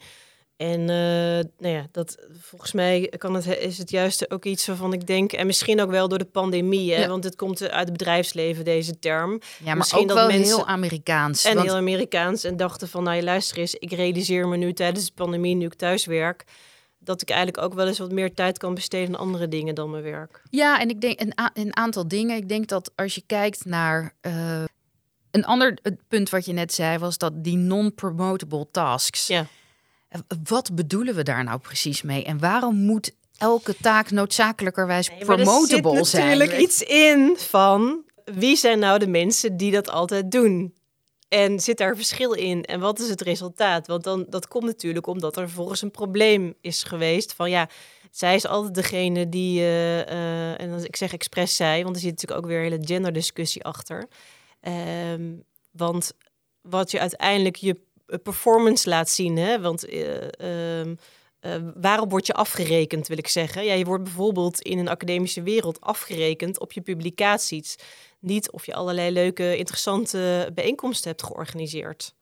En eh, nou ja, dat, volgens mij kan het, is het juist ook iets waarvan ik denk... en misschien ook wel door de pandemie, hè,
Ja.
want het komt uit het bedrijfsleven, deze term.
Ja, maar
Misschien
ook
dat
wel
mensen-
heel Amerikaans.
En
want-
heel Amerikaans. En dachten van, nou je luister eens, ik realiseer me nu tijdens de pandemie, nu ik thuis werk... dat ik eigenlijk ook wel eens wat meer tijd kan besteden aan andere dingen dan mijn werk.
Ja, en ik denk een, een aantal dingen. Ik denk dat als je kijkt naar. eh, een ander punt wat je net zei was dat die non-promotable tasks.
Ja.
Eh, Wat bedoelen we daar nou precies mee? En waarom moet elke taak noodzakelijkerwijs
Nee,
promotable
er zit
zijn?
natuurlijk iets in van wie zijn nou de mensen die dat altijd doen? En zit daar verschil in? En wat is het resultaat? Want dan, dat komt natuurlijk omdat er volgens een probleem is geweest. Van ja, zij is altijd degene die, eh, eh, en als ik zeg expres zij, want er zit natuurlijk ook weer een hele genderdiscussie achter. Ehm, want wat je uiteindelijk je performance laat zien, hè? want ehm, eh, waarop word je afgerekend, wil ik zeggen? Ja, je wordt bijvoorbeeld in een academische wereld afgerekend op je publicaties. Niet of je allerlei leuke, interessante bijeenkomsten hebt georganiseerd.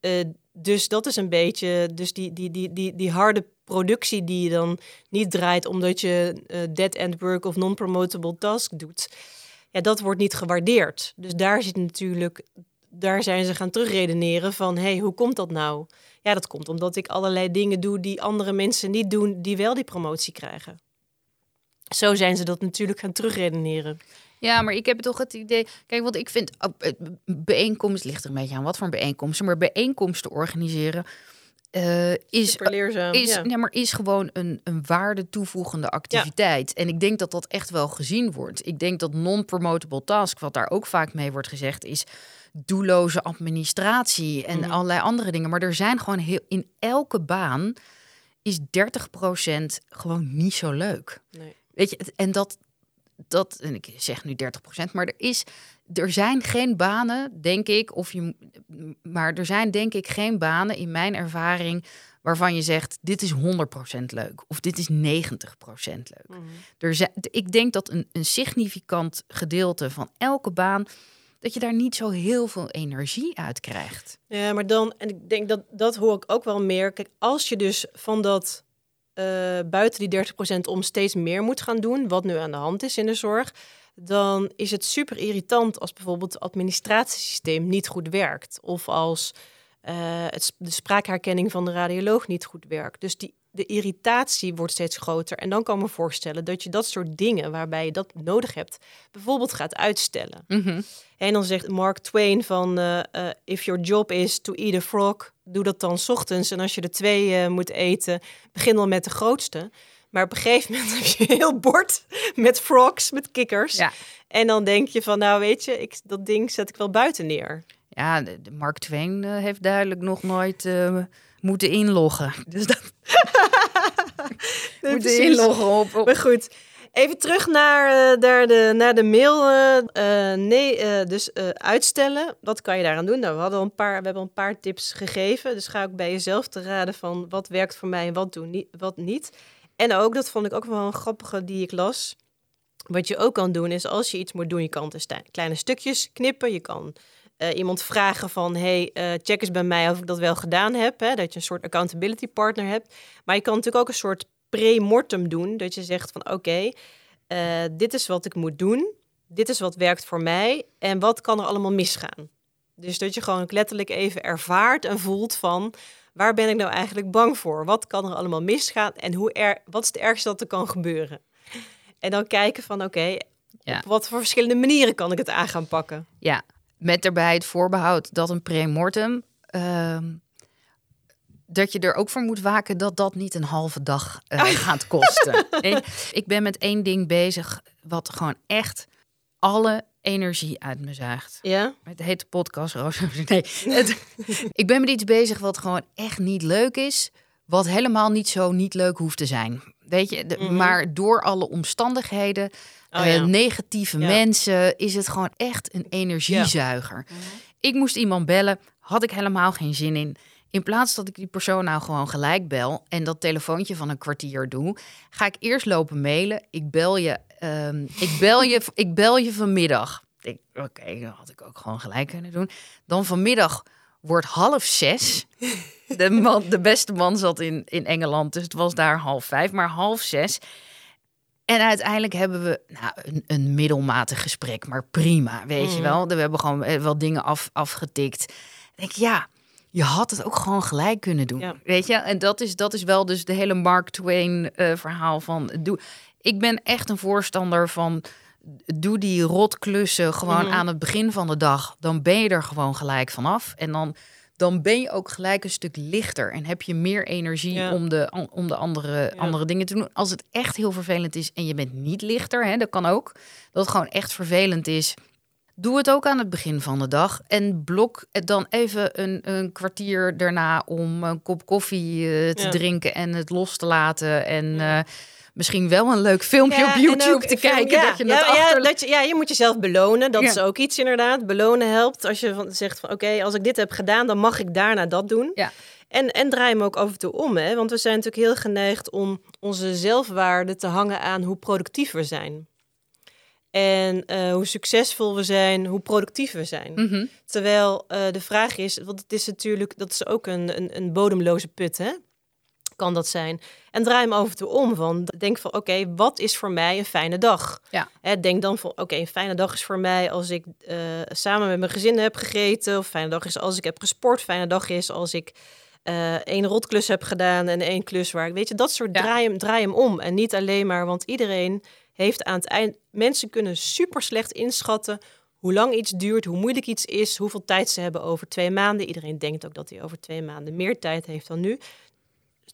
Eh, Dus dat is een beetje, dus die, die, die, die, die harde productie die je dan niet draait omdat je uh, dead-end work of non-promotable task doet. Ja, dat wordt niet gewaardeerd. Dus daar zit natuurlijk, daar zijn ze gaan terugredeneren van, hey, hoe komt dat nou? Ja, dat komt omdat ik allerlei dingen doe die andere mensen niet doen, die wel die promotie krijgen. Zo zijn ze dat natuurlijk gaan terugredeneren.
Ja, maar ik heb toch het idee. Kijk, want ik vind oh, bijeenkomst ligt er een beetje aan wat voor bijeenkomsten, maar bijeenkomsten organiseren. Uh, is,
leerzaam,
is,
ja.
nee, maar is gewoon een, een waarde toevoegende activiteit. En ik denk dat dat echt wel gezien wordt. Ik denk dat non-promotable task, wat daar ook vaak mee wordt gezegd, is doelloze administratie en mm. allerlei andere dingen. Maar er zijn gewoon heel in elke baan is 30% gewoon niet zo leuk.
Nee.
Weet je, en dat, dat, en ik zeg nu 30%, maar er is, er zijn geen banen, denk ik, of je, maar er zijn denk ik geen banen in mijn ervaring waarvan je zegt, dit is 100% leuk of dit is 90% leuk. Mm er zijn, ik denk dat een, een significant gedeelte van elke baan, dat je daar niet zo heel veel energie uit krijgt.
Ja, maar dan, en ik denk dat dat hoor ik ook wel meer. Kijk, als je dus van dat uh, buiten die 30% om steeds meer moet gaan doen, wat nu aan de hand is in de zorg, dan is het super irritant als bijvoorbeeld het administratiesysteem niet goed werkt. Of als uh, het, de spraakherkenning van de radioloog niet goed werkt. Dus die, de irritatie wordt steeds groter. En dan kan ik me voorstellen dat je dat soort dingen waarbij je dat nodig hebt, bijvoorbeeld gaat uitstellen.
Mhm.
En dan zegt Mark Twain van, uh, uh, if your job is to eat a frog, doe dat dan s ochtends. En als je er twee uh, moet eten, begin dan met de grootste. Maar op een gegeven moment heb je een heel bord met frogs, met kikkers.
Ja.
En dan denk je van, nou weet je, ik, dat ding zet ik wel buiten neer.
Ja, Mark Twain heeft duidelijk nog nooit moeten inloggen. Dus dat...
nee,
moeten inloggen op, op.
Maar goed, even terug naar, uh, naar, de, naar de mail. Uh, nee, dus uitstellen. Wat kan je daaraan doen? Nou, we, hadden een paar, we hebben een paar tips gegeven. Dus ga ook bij jezelf te raden van wat werkt voor mij en wat, doe niet, wat niet. En ook, dat vond ik ook wel een grappige die ik las. Wat je ook kan doen is als je iets moet doen, je kan het in kleine stukjes knippen. Je kan uh, iemand vragen van, hey, uh, check eens bij mij of ik dat wel gedaan heb. Hè? Dat je een soort accountability partner hebt. Maar je kan natuurlijk ook een soort pre-mortem doen. Dat je zegt van, oké, okay, uh, dit is wat ik moet doen. Dit is wat werkt voor mij. En wat kan er allemaal misgaan? Dus dat je gewoon letterlijk even ervaart en voelt van... waar ben ik nou eigenlijk bang voor? Wat kan er allemaal misgaan? En hoe er, wat is het ergste dat er kan gebeuren? En dan kijken van, oké, okay, ja. op wat voor verschillende manieren kan ik het aan gaan pakken?
Ja, met daarbij het voorbehoud dat een premortem. Uh, dat je er ook voor moet waken dat dat niet een halve dag uh, gaat kosten. ik, ik ben met één ding bezig wat gewoon echt alle energie uit me zuigt.
Ja?
Het heet de podcast Roos. Nee, het, ik ben met iets bezig wat gewoon echt niet leuk is. Wat helemaal niet zo niet leuk hoeft te zijn. Weet je, de, mm -hmm. maar door alle omstandigheden Oh, ja. negatieve ja. mensen, is het gewoon echt een energiezuiger. -hmm. Ik moest iemand bellen, had ik helemaal geen zin in. In plaats dat ik die persoon nou gewoon gelijk bel en dat telefoontje van een kwartier doe, ga ik eerst lopen mailen. Ik bel je, um, ik bel je, ik bel je vanmiddag. Oké, okay, dat had ik ook gewoon gelijk kunnen doen. Dan vanmiddag wordt half zes. De, man, de beste man zat in, in Engeland, dus het was daar half vijf, maar half zes. En uiteindelijk hebben we nou, een, een middelmatig gesprek, maar prima, weet mm. je wel. We hebben gewoon eh, wel dingen af, afgetikt. Dan denk ik, ja, je had het ook gewoon gelijk kunnen doen,
ja.
weet je. En dat is, dat is wel dus de hele Mark Twain uh, verhaal van... Doe, ik ben echt een voorstander van... Doe die rotklussen gewoon mm. aan het begin van de dag. Dan ben je er gewoon gelijk vanaf. En dan dan ben je ook gelijk een stuk lichter en heb je meer energie ja. om de, om de andere, ja. andere dingen te doen. Als het echt heel vervelend is en je bent niet lichter, hè, dat kan ook. Dat het gewoon echt vervelend is. Doe het ook aan het begin van de dag. En blok het dan even een, een kwartier daarna om een kop koffie uh, te ja. drinken en het los te laten. En uh, misschien wel een leuk filmpje ja, op YouTube te film, kijken.
Ja,
dat je
ja,
achter...
ja, dat je, ja, je moet jezelf belonen. Dat is ook iets inderdaad. Belonen helpt. Als je van, zegt van oké, okay, als ik dit heb gedaan, dan mag ik daarna dat doen.
Ja.
En, en draai hem ook af en toe om. Hè? Want we zijn natuurlijk heel geneigd om onze zelfwaarde te hangen aan hoe productief we zijn. En eh, hoe succesvol we zijn, hoe productief we zijn.
Mhm.
Terwijl eh, de vraag is, want het is natuurlijk, dat is ook een, een, een bodemloze put, hè? Kan dat zijn? En draai hem over toe om. Van, denk van, oké, wat is voor mij een fijne dag?
Ja.
Hè, denk dan van, oké, een fijne dag is voor mij als ik eh, samen met mijn gezin heb gegeten. Of een fijne dag is als ik heb gesport. Fijne dag is als ik eh één rotklus heb gedaan en één klus waar ik, weet je, dat soort
Ja.
draai, hem, draai hem om. En niet alleen maar, want iedereen heeft aan het eind, mensen kunnen super slecht inschatten hoe lang iets duurt, hoe moeilijk iets is, hoeveel tijd ze hebben over twee maanden. Iedereen denkt ook dat hij over twee maanden meer tijd heeft dan nu.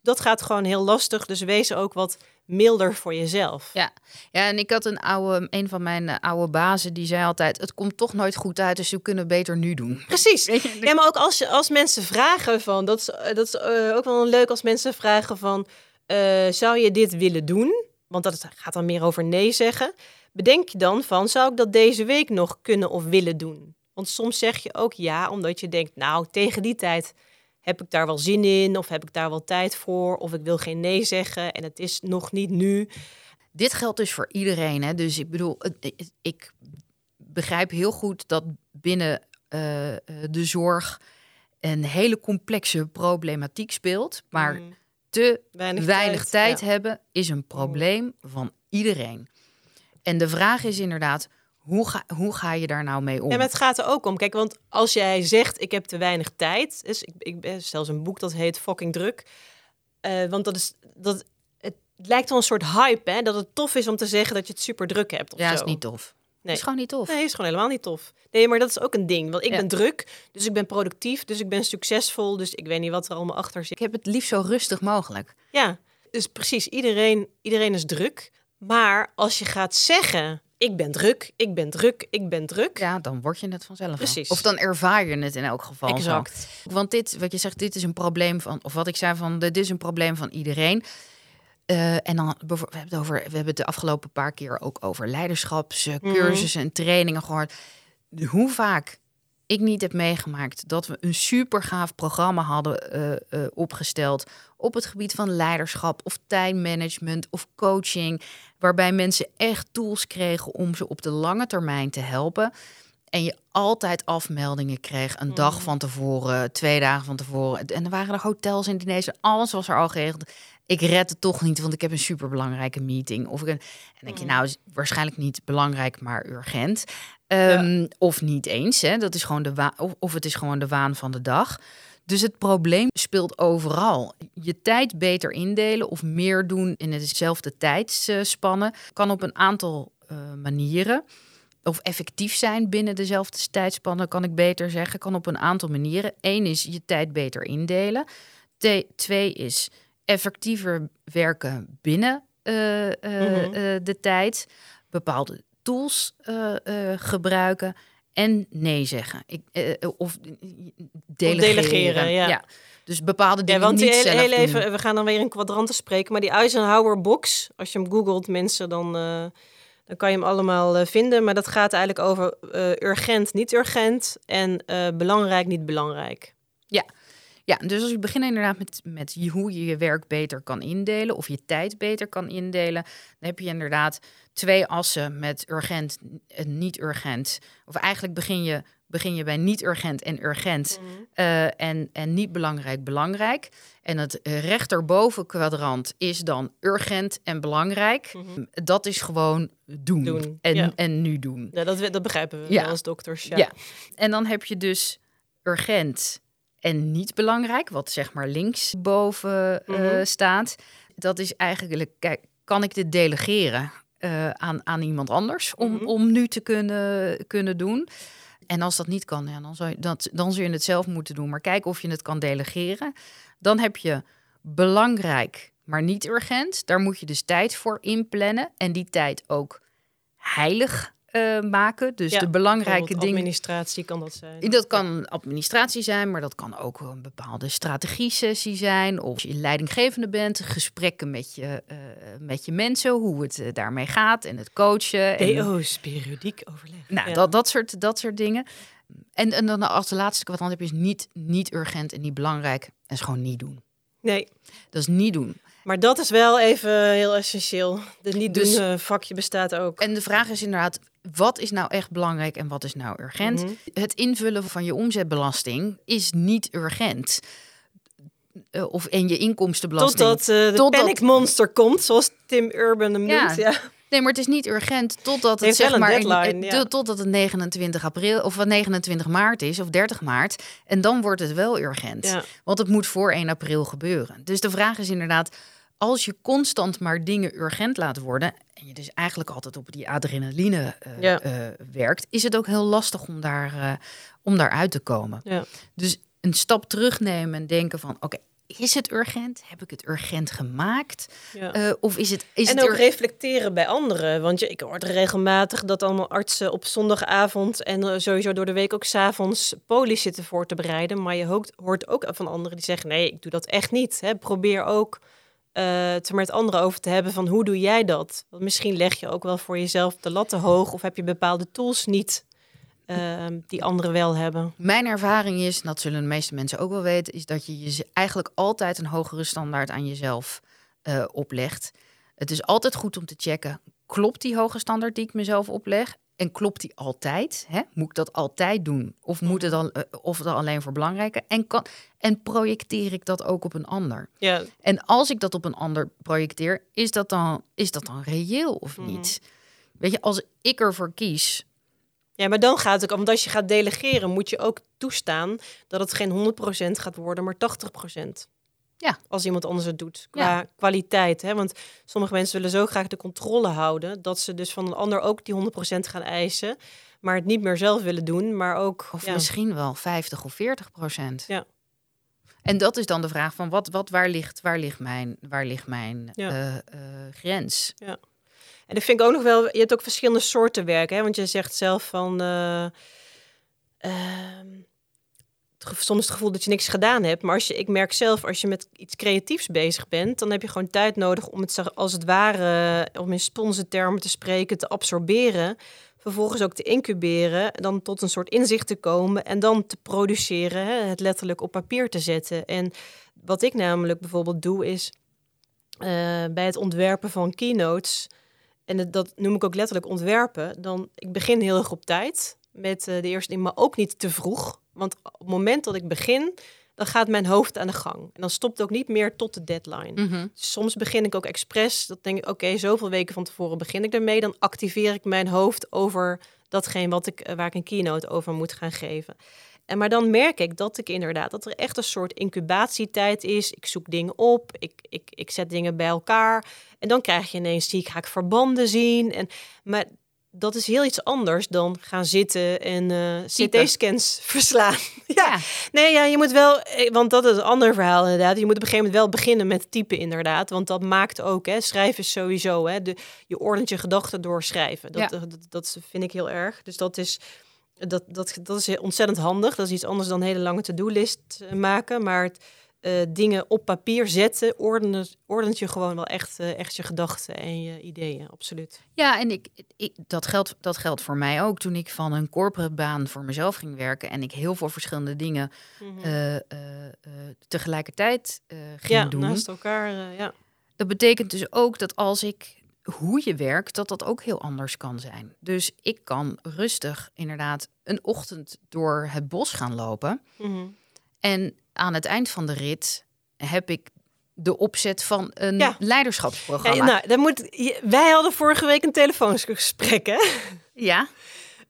Dat gaat gewoon heel lastig, dus wees ook wat milder voor jezelf.
Ja. ja, en ik had een oude, een van mijn eh, oude bazen die zei altijd: Het komt toch nooit goed uit, dus we kunnen het beter nu doen.
Precies. Ja, maar ook als, als mensen vragen van, dat is, eh, dat is eh, ook wel leuk als mensen vragen van, zou je dit willen doen? Want dat gaat dan meer over nee zeggen. Bedenk je dan van, zou ik dat deze week nog kunnen of willen doen? Want soms zeg je ook ja, omdat je denkt, nou, tegen die tijd heb ik daar wel zin in, of heb ik daar wel tijd voor, of ik wil geen nee zeggen en het is nog niet nu.
Dit geldt dus voor iedereen. Hè? Dus ik bedoel, ik begrijp heel goed dat binnen eh, eh, de zorg een hele complexe problematiek speelt. Maar
Mm,
te
weinig,
weinig, tijd,
ja.
hebben is een probleem van iedereen. En de vraag is inderdaad, hoe ga, hoe ga je daar nou mee om?
Ja, maar het gaat er ook om. Kijk, want als jij zegt, ik heb te weinig tijd. Dus ik, ik ben zelfs een boek dat heet Fucking Druk. Eh, want dat is, dat, het lijkt wel een soort hype, hè? Dat het tof is om te zeggen dat je het super druk hebt of
ja,
zo.
is niet tof.
Nee.
is gewoon niet tof.
Nee, is gewoon helemaal niet tof. Nee, maar dat is ook een ding. Want ik
Ja.
ben druk, dus ik ben productief, dus ik ben succesvol. Dus ik weet niet wat er allemaal achter zit.
Ik heb het liefst zo rustig mogelijk.
Ja, dus precies. Iedereen, iedereen is druk. Maar als je gaat zeggen, ik ben druk, ik ben druk, ik ben druk.
Ja, dan word je het vanzelf.
Precies.
Of dan ervaar je het in elk geval. zo.
exact.
Want dit, wat je zegt, dit is een probleem van, of wat ik zei van, dit is een probleem van iedereen. Eh, en dan, we hebben, het over, we hebben het de afgelopen paar keer ook over leiderschapscursussen en trainingen gehoord. Hoe vaak ik niet heb meegemaakt dat we een super gaaf programma hadden eh, eh, opgesteld op het gebied van leiderschap of tijdmanagement of coaching, waarbij mensen echt tools kregen om ze op de lange termijn te helpen. En je altijd afmeldingen kreeg, een dag van tevoren, twee dagen van tevoren. En er waren er hotels in Indonesië, alles was er al geregeld. Ik red het toch niet, want ik heb een superbelangrijke meeting. Of ik een, en denk je, nou, is waarschijnlijk niet belangrijk, maar urgent. Ehm, Of niet eens, hè? Dat is gewoon de wa- of, of het is gewoon de waan van de dag. Dus het probleem speelt overal. Je tijd beter indelen of meer doen in dezelfde tijdsspannen kan op een aantal eh, manieren. Of effectief zijn binnen dezelfde tijdspannen, kan ik beter zeggen, kan op een aantal manieren. Eén is je tijd beter indelen. Te- twee is effectiever werken binnen eh, eh,
Mhm.
de tijd. Bepaalde tools eh, eh, gebruiken. En nee zeggen. Ik, eh, of delegeren.
delegeren, ja.
Dus bepaalde
Ja,
dingen
want die
niet
heel,
zelf
heel
doen.
we gaan dan weer in kwadranten spreken, maar die Eisenhower box, als je hem googelt, mensen, dan, dan kan je hem allemaal vinden. Maar dat gaat eigenlijk over urgent, niet urgent en belangrijk, niet belangrijk.
Ja, dus als we beginnen inderdaad met, met hoe je je werk beter kan indelen of je tijd beter kan indelen, dan heb je inderdaad twee assen met urgent en niet urgent. Of eigenlijk begin je, begin je bij niet urgent en urgent eh, en, en niet belangrijk belangrijk. En het rechterboven kwadrant is dan urgent en belangrijk. Dat is gewoon doen,
Doen,
en,
ja.
en nu doen.
Ja, dat, dat begrijpen we
Ja.
als dokters. Ja.
Ja. En dan heb je dus urgent en niet belangrijk, wat zeg maar linksboven eh,
Mhm.
staat. Dat is eigenlijk, kijk, kan ik dit delegeren eh, aan, aan iemand anders om,
Mhm.
om nu te kunnen, kunnen doen? En als dat niet kan, ja, dan, zou je, dat, dan zul je het zelf moeten doen. Maar kijk of je het kan delegeren. Dan heb je belangrijk, maar niet urgent. Daar moet je dus tijd voor inplannen. En die tijd ook heilig eh, maken. Dus
Ja,
de belangrijke dingen.
administratie kan dat zijn.
Dat kan administratie zijn, maar dat kan ook een bepaalde strategie-sessie zijn. Of als je leidinggevende bent, gesprekken met je, eh, met je mensen, hoe het eh, daarmee gaat en het coachen. En,
DO's, periodiek overleg.
nou,
Ja.
dat, dat, soort, dat soort dingen. En, en dan als de laatste kwadrant heb je is niet, niet urgent en niet belangrijk. En is gewoon niet doen.
Nee.
Dat is niet doen.
Maar dat is wel even heel essentieel. De niet doen
Dus-
vakje bestaat ook.
En de vraag is inderdaad, wat is nou echt belangrijk en wat is nou urgent?
Mhm.
Het invullen van je omzetbelasting is niet urgent. Eh, of en je inkomstenbelasting.
Totdat eh, de
Totdat-
panic monster komt, zoals Tim Urban hem
Ja.
noemt. Ja.
Nee, maar het is niet urgent totdat het zeg maar in-
deadline,
eh,
ja.
totdat het 29 april of wat 29 maart is of 30 maart en dan wordt het wel urgent.
Ja.
Want het moet voor 1 april gebeuren. Dus de vraag is inderdaad als je constant maar dingen urgent laat worden en je dus eigenlijk altijd op die adrenaline eh,
Ja.
eh, werkt, is het ook heel lastig om daar eh, om daaruit te komen.
Ja.
Dus een stap terugnemen en denken van oké, is het urgent? Heb ik het urgent gemaakt?
Ja.
Of is het is
en
het
ook reflecteren bij anderen. Want je, ik hoor regelmatig dat allemaal artsen op zondagavond en sowieso door de week ook s'avonds polies zitten voor te bereiden. Maar je hoort, hoort ook van anderen die zeggen: nee, ik doe dat echt niet. Hè. Probeer ook eh, het met anderen over te hebben van hoe doe jij dat? Want misschien leg je ook wel voor jezelf de lat te hoog of heb je bepaalde tools niet ehm, die anderen wel hebben.
Mijn ervaring is, en dat zullen de meeste mensen ook wel weten, is dat je je eigenlijk altijd een hogere standaard aan jezelf eh, oplegt. Het is altijd goed om te checken, klopt die hoge standaard die ik mezelf opleg? En klopt die altijd? Hè? Moet ik dat altijd doen? Of moet het dan, eh, of het alleen voor belangrijke? En, kan, en projecteer ik dat ook op een ander?
Ja,
En als ik dat op een ander projecteer, is dat dan, is dat dan reëel of
Mhm.
niet? Weet je, als ik ervoor kies
Ja, maar dan gaat het ook, want als je gaat delegeren, moet je ook toestaan dat het geen 100% gaat worden, maar 80%.
Ja.
Als iemand anders het doet, qua kwaliteit. Hè? Want sommige mensen willen zo graag de controle houden, dat ze dus van een ander ook die 100% gaan eisen, maar het niet meer zelf willen doen, maar ook...
Of
ja.
misschien wel 50 of 40 procent.
Ja.
En dat is dan de vraag van wat, wat waar, ligt, waar ligt mijn, waar ligt mijn
Ja.
eh, eh, grens?
En dat vind ik ook nog wel. Je hebt ook verschillende soorten werk, hè? Want je zegt zelf van. eh, ehm, soms het gevoel dat je niks gedaan hebt. Maar als je, ik merk zelf, als je met iets creatiefs bezig bent, dan heb je gewoon tijd nodig om het als het ware, om in sponsentermen te spreken, te absorberen. Vervolgens ook te incuberen, dan tot een soort inzicht te komen en dan te produceren, het letterlijk op papier te zetten. En wat ik namelijk bijvoorbeeld doe, is eh, bij het ontwerpen van keynotes en dat noem ik ook letterlijk ontwerpen, dan ik begin heel erg op tijd met eh, de eerste ding, maar ook niet te vroeg. Want op het moment dat ik begin, dan gaat mijn hoofd aan de gang. En dan stopt het ook niet meer tot de deadline.
Mhm.
Soms begin ik ook expres. Dat denk ik, oké, zoveel weken van tevoren begin ik ermee. Dan activeer ik mijn hoofd over datgene wat ik, eh, waar ik een keynote over moet gaan geven. En maar dan merk ik dat ik inderdaad, dat er echt een soort incubatietijd is. Ik zoek dingen op, ik, ik, ik zet dingen bij elkaar. En dan krijg je ineens, zie ik, ga ik verbanden zien. En, maar dat is heel iets anders dan gaan zitten en eh,
Typen.
CT-scans verslaan. ja.
Ja.
Nee, ja, je moet wel, eh, want dat is een ander verhaal inderdaad. Je moet op een gegeven moment wel beginnen met typen inderdaad, want dat maakt ook, hè, schrijven is sowieso, hè, de, je ordent je gedachten door schrijven. Dat,
Ja.
eh, dat, dat vind ik heel erg. Dus dat is, dat, dat, dat is ontzettend handig. Dat is iets anders dan een hele lange to-do-list eh, maken, maar het, eh, dingen op papier zetten, ordenen, ordent je gewoon wel echt, eh, echt je gedachten en je ideeën, absoluut.
Ja, en ik, ik, dat, geldt, dat geldt voor mij ook. Toen ik van een corporate baan voor mezelf ging werken en ik heel veel verschillende dingen eh, eh, tegelijkertijd ging
ja,
doen.
naast elkaar, ja.
Dat betekent dus ook dat als ik hoe je werkt, dat dat ook heel anders kan zijn. Dus ik kan rustig inderdaad een ochtend door het bos gaan lopen.
Mhm.
En aan het eind van de rit heb ik de opzet van een
Ja.
leiderschapsprogramma.
Ja, nou, dan moet, wij hadden vorige week een telefoongesprek, hè?
ja.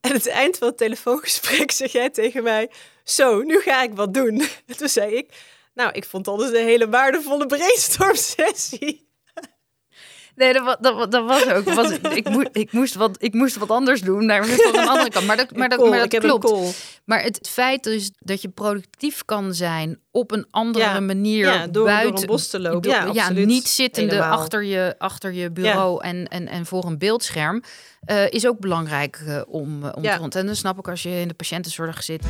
En aan het eind van het telefoongesprek zeg jij tegen mij... Zo, nu ga ik wat doen. En toen zei ik... Nou, ik vond het altijd een hele waardevolle brainstorm-sessie.
Nee, dat, dat, dat was ook. Was, ik, moest, ik, moest wat, ik moest wat anders doen naar van een andere kant. Maar dat, maar dat, maar klopt. Maar het feit dus dat je productief kan zijn op een andere
Ja,
manier
ja, door- door
buiten
een bos te lopen.
door-
Ja,
niet zittende
Helemaal.
achter je, achter je bureau en, en, en voor een beeldscherm eh, is ook belangrijk eh, om, eh, om te rond. En dan snap ik als je in de patiëntenzorg zit.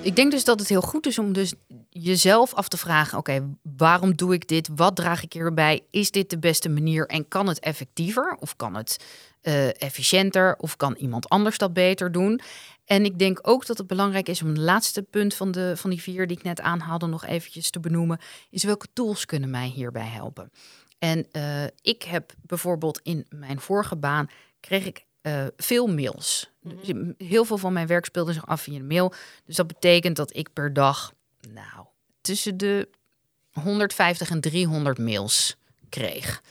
Ik denk dus dat het heel goed is om dus jezelf af te vragen: oké, waarom doe ik dit? Wat draag ik hierbij? Is dit de beste manier en kan het effectiever of kan het eh, efficiënter of kan iemand anders dat beter doen? En ik denk ook dat het belangrijk is om het laatste punt van, de, van die vier die ik net aanhaalde nog eventjes te benoemen. Is welke tools kunnen mij hierbij helpen? En uh, ik heb bijvoorbeeld in mijn vorige baan kreeg ik uh, veel mails. Mm Heel veel van mijn werk speelde zich af via de mail. Dus dat betekent dat ik per dag, nou, tussen de 150 en 300 mails kreeg.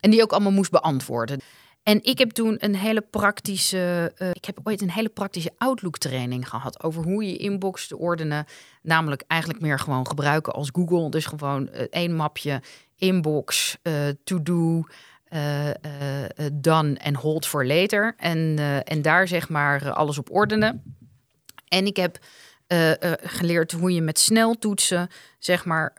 En die ook allemaal moest beantwoorden. En ik heb toen een hele praktische, uh, ik heb ooit een hele praktische Outlook training gehad over hoe je inbox te ordenen. Namelijk eigenlijk meer gewoon gebruiken als Google. Dus gewoon uh, één mapje inbox, uh, to do, done en hold for later. En, en daar zeg maar alles op ordenen. En ik heb geleerd hoe je met sneltoetsen zeg maar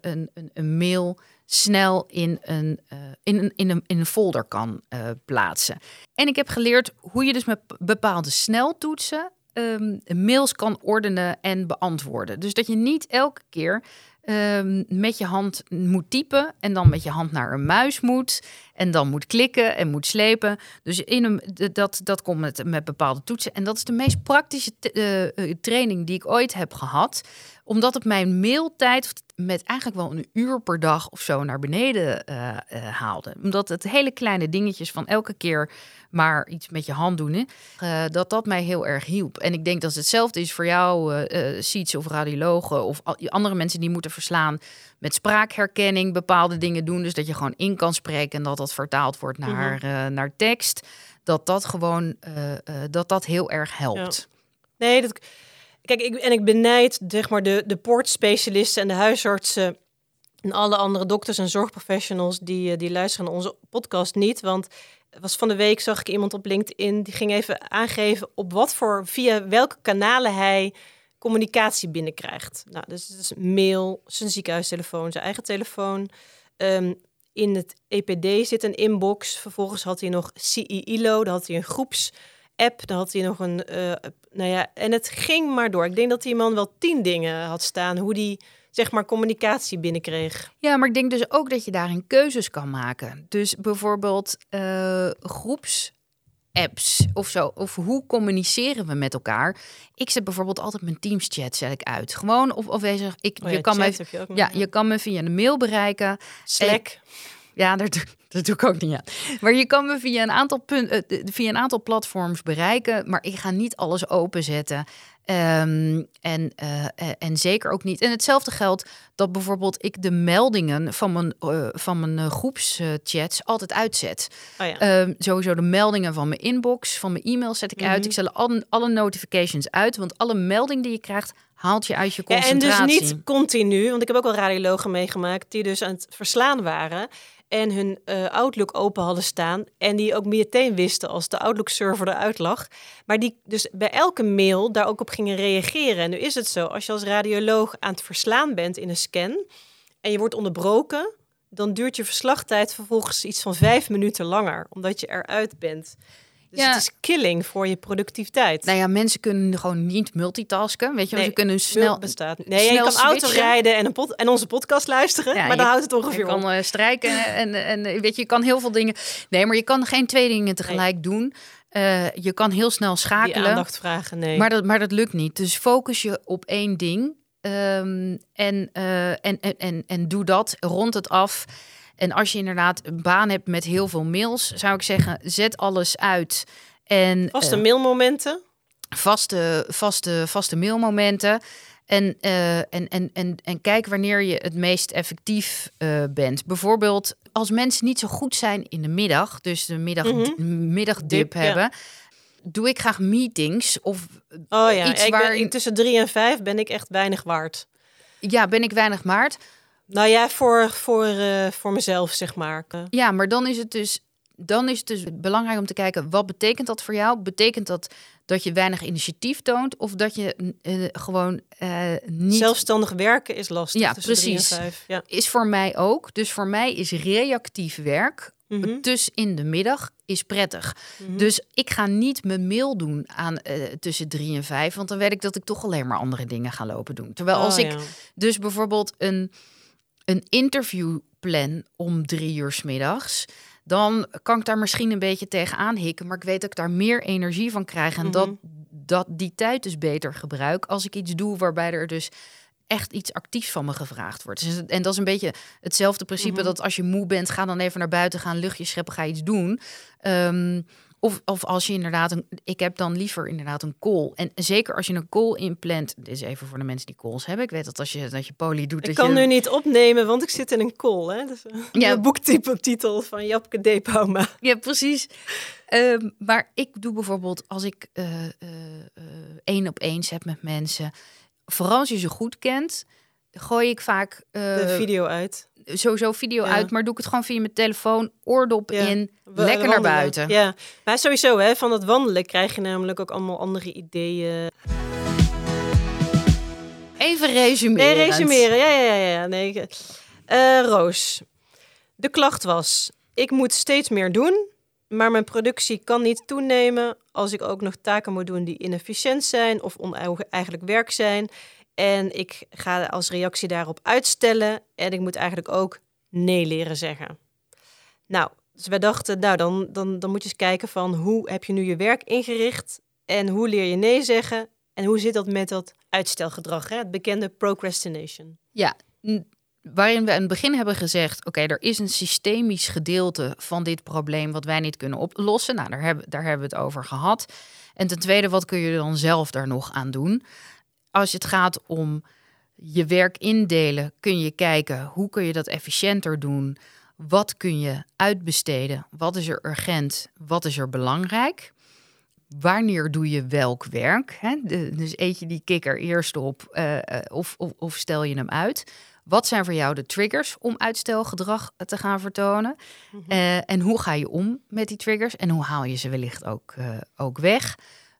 een, een, een mail snel in een, in een, in een, in een folder kan plaatsen. En ik heb geleerd hoe je dus met bepaalde sneltoetsen um, mails kan ordenen en beantwoorden. Dus dat je niet elke keer um, met je hand moet typen en dan met je hand naar een muis moet en dan moet klikken en moet slepen. Dus in een, dat, dat komt met, met bepaalde toetsen. En dat is de meest praktische uh, training die ik ooit heb gehad omdat het mijn mailtijd met eigenlijk wel een uur per dag of zo naar beneden uh, uh, haalde. Omdat het hele kleine dingetjes van elke keer maar iets met je hand doen, uh, dat dat mij heel erg hielp. En ik denk dat het hetzelfde is voor jou, uh, of radiologen of andere mensen die moeten verslaan met spraakherkenning bepaalde dingen doen. Dus dat je gewoon in kan spreken en dat dat vertaald wordt naar, mm naar tekst. Dat dat gewoon dat dat heel erg helpt.
Ja. Nee, dat Kijk, ik, en ik benijd zeg maar, de, de poortspecialisten en de huisartsen en alle andere dokters en zorgprofessionals die, eh, die luisteren naar onze podcast niet. Want was van de week zag ik iemand op LinkedIn die ging even aangeven op wat voor via welke kanalen hij communicatie binnenkrijgt. Nou, dus het is mail, zijn ziekenhuistelefoon, zijn eigen telefoon. Um, in het EPD zit een inbox. Vervolgens had hij nog CIILO, daar had hij een groeps app. Dan had hij nog een. Uh, nou ja, en het ging maar door. Ik denk dat die man wel tien dingen had staan. Hoe die zeg maar communicatie binnenkreeg.
Ja, maar ik denk dus ook dat je daarin keuzes kan maken. Dus bijvoorbeeld uh, groeps apps of zo. Of hoe communiceren we met elkaar? Ik zet bijvoorbeeld altijd mijn Teams chat zet ik uit. Gewoon of of ik, oh ja, je kan me je ja, je kan me via de mail bereiken.
Slack.
Ja, dat, dat doe ik ook niet aan. Maar je kan me via een aantal, punt, uh, via een aantal platforms bereiken, maar ik ga niet alles openzetten. Um, en, uh, en zeker ook niet. En hetzelfde geldt dat bijvoorbeeld ik de meldingen van mijn, uh, van mijn groepschats altijd uitzet. Oh ja. um, sowieso de meldingen van mijn inbox, van mijn e-mail zet ik uit. Mhm. Ik zet alle, alle notifications uit, want alle meldingen die je krijgt, haalt je uit je concentratie.
Ja, en dus niet continu, want ik heb ook al radiologen meegemaakt die dus aan het verslaan waren en hun uh, Outlook open hadden staan. En die ook meteen wisten als de Outlook-server eruit lag. Maar die dus bij elke mail daar ook op gingen reageren. En nu is het zo, als je als radioloog aan het verslaan bent in een scan en je wordt onderbroken, dan duurt je verslagtijd vervolgens iets van vijf minuten langer, omdat je eruit bent. Dus ja. het is killing voor je productiviteit.
Nou ja, mensen kunnen gewoon niet multitasken. Weet je, nee, ze kunnen snel
bestaat. Nee, snel je kan auto rijden en, een pot en onze podcast luisteren, ja, maar dan houdt het ongeveer
je kan uh, strijken en, en weet je, je kan heel veel dingen. Nee, maar je kan geen twee dingen tegelijk nee. doen. Uh, je kan heel snel schakelen.
Die aandacht vragen, nee.
Maar dat, maar dat lukt niet. Dus focus je op één ding. Um, en, uh, en, en, en, en doe dat, rond het af. En als je inderdaad een baan hebt met heel veel mails, zou ik zeggen, zet alles uit. En,
vaste uh, mailmomenten?
Vaste, vaste, vaste mailmomenten. En, uh, en, en, en, en kijk wanneer je het meest effectief uh, bent. Bijvoorbeeld als mensen niet zo goed zijn in de middag, dus de middag, mm -hmm. middagdip Dip, hebben. Ja. Doe ik graag meetings of
oh ja, iets ik waar... Ben, tussen drie en vijf ben ik echt weinig waard.
Ja, ben ik weinig waard.
Nou ja, voor, voor, uh, voor mezelf, zeg maar.
Ja, maar dan is het dus dan is het dus belangrijk om te kijken wat betekent dat voor jou? Betekent dat dat je weinig initiatief toont of dat je uh, gewoon uh, niet
zelfstandig werken is lastig.
Ja, precies. Ja. Is voor mij ook. Dus voor mij is reactief werk mm -hmm. dus in de middag is prettig. Mm -hmm. Dus ik ga niet mijn mail doen aan uh, tussen drie en vijf, want dan weet ik dat ik toch alleen maar andere dingen ga lopen doen. Terwijl als oh, ik ja. dus bijvoorbeeld een een interview plan om drie uur s middags, dan kan ik daar misschien een beetje tegenaan hikken. Maar ik weet dat ik daar meer energie van krijg. En mm -hmm. dat, dat, die tijd dus beter gebruik als ik iets doe waarbij er dus echt iets actiefs van me gevraagd wordt. Dus, en dat is een beetje hetzelfde principe
Mhm.
dat als je moe bent, ga dan even naar buiten, ga een luchtje scheppen, ga iets doen. Ehm, of, of als je inderdaad een. Ik heb dan liever inderdaad een call. En zeker als je een call inplant. Dit is even voor de mensen die calls hebben. Ik weet dat als je dat je poly doet.
Ik
dat
kan
je,
nu niet opnemen, want ik zit in een call. Hè? Dus,
Ja.
De boektitel van Japke Deepauma.
Ja, precies. Ehm, maar ik doe bijvoorbeeld als ik eh, eh, eh, één op eens heb met mensen. Vooral als je ze goed kent, gooi ik vaak eh,
De video uit.
sowieso video
Ja.
uit. Maar doe ik het gewoon via mijn telefoon, oordop
Ja.
in,
We-
lekker naar buiten.
Ja, maar sowieso, hè, van het wandelen krijg je namelijk ook allemaal andere ideeën.
Even resumeren.
Nee, resumeren. Ja, ja, ja. ja. Nee, eh, Roos, de klacht was: ik moet steeds meer doen, maar mijn productie kan niet toenemen als ik ook nog taken moet doen die inefficiënt zijn of oneigenlijk werk zijn. En ik ga als reactie daarop uitstellen en ik moet eigenlijk ook nee leren zeggen. Nou, dus wij dachten, nou dan, dan, dan moet je eens kijken van hoe heb je nu je werk ingericht en hoe leer je nee zeggen en hoe zit dat met dat uitstelgedrag, hè? het bekende procrastination.
N- Waarin we in het begin hebben gezegd: oké, er is een systemisch gedeelte van dit probleem wat wij niet kunnen oplossen. Nou, daar hebben, daar hebben we het over gehad. En ten tweede, wat kun je dan zelf daar nog aan doen? Als het gaat om je werk indelen, kun je kijken hoe kun je dat efficiënter doen. Wat kun je uitbesteden? Wat is er urgent? Wat is er belangrijk? Wanneer doe je welk werk? Hè? De- dus eet je die kikker eerst op eh, eh, of, of, of stel je hem uit? Wat zijn voor jou de triggers om uitstelgedrag te gaan vertonen? Eh, en hoe ga je om met die triggers? En hoe haal je ze wellicht ook, eh, ook weg?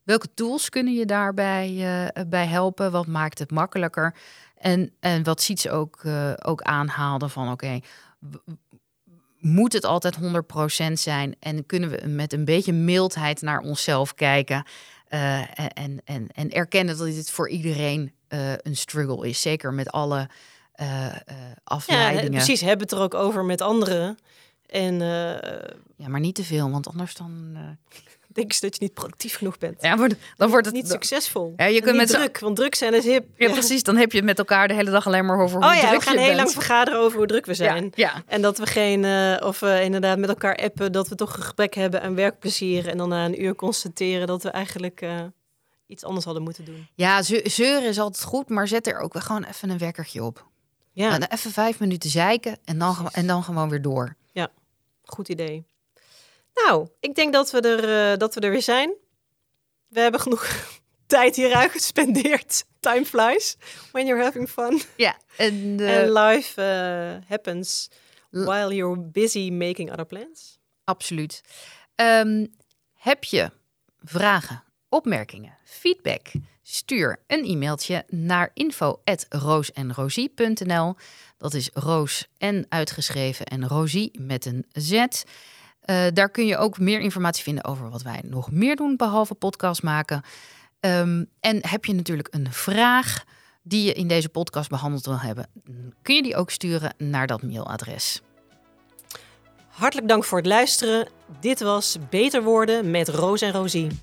Welke tools kunnen je daarbij eh, bij helpen? Wat maakt het makkelijker? En, en wat ziet ze ook, eh, ook aanhaalde van oké, moet het altijd 100% zijn? En kunnen we met een beetje mildheid naar onszelf kijken? eh, en, en, en erkennen dat dit voor iedereen een struggle is. Zeker met alle eh, eh,
Ja,
afleidingen.
precies. Hebben het er ook over met anderen. En
Ja, maar niet te veel, want anders dan. Eh,
denk je dat je niet productief genoeg bent.
ja, dan wordt het.
niet succesvol.
Ja, je kunt
niet
met
druk, want druk zijn is hip.
ja, precies. Dan heb je het met elkaar de hele dag alleen maar over hoe
Oh ja, we gaan heel lang vergaderen over hoe druk we zijn.
Ja, ja.
En dat we geen, eh, of we inderdaad met elkaar appen, dat we toch een gebrek hebben aan werkplezier. En dan na een uur constateren dat we eigenlijk eh, iets anders hadden moeten doen.
ja ze- zeuren is altijd goed, maar zet er ook wel gewoon even een wekkertje op.
Ja,
Nou, even vijf minuten zeiken en dan, en dan gewoon weer door.
goed idee. Nou, ik denk dat we er, eh, dat we er weer zijn. We hebben genoeg tijd hieruit gespendeerd. Time flies when you're having fun.
Ja, en, eh,
And life eh, happens while you're busy making other plans.
absoluut. Ehm, heb je vragen, opmerkingen, feedback? Stuur een e-mailtje naar info@roosenrosie.nl. Dat is Roos en uitgeschreven en Rosie met een Z. Eh, daar kun je ook meer informatie vinden over wat wij nog meer doen behalve podcast maken. Ehm, en heb je natuurlijk een vraag die je in deze podcast behandeld wil hebben, kun je die ook sturen naar dat mailadres.
Hartelijk dank voor het luisteren. Dit was Beter Worden met Roos en Rosie.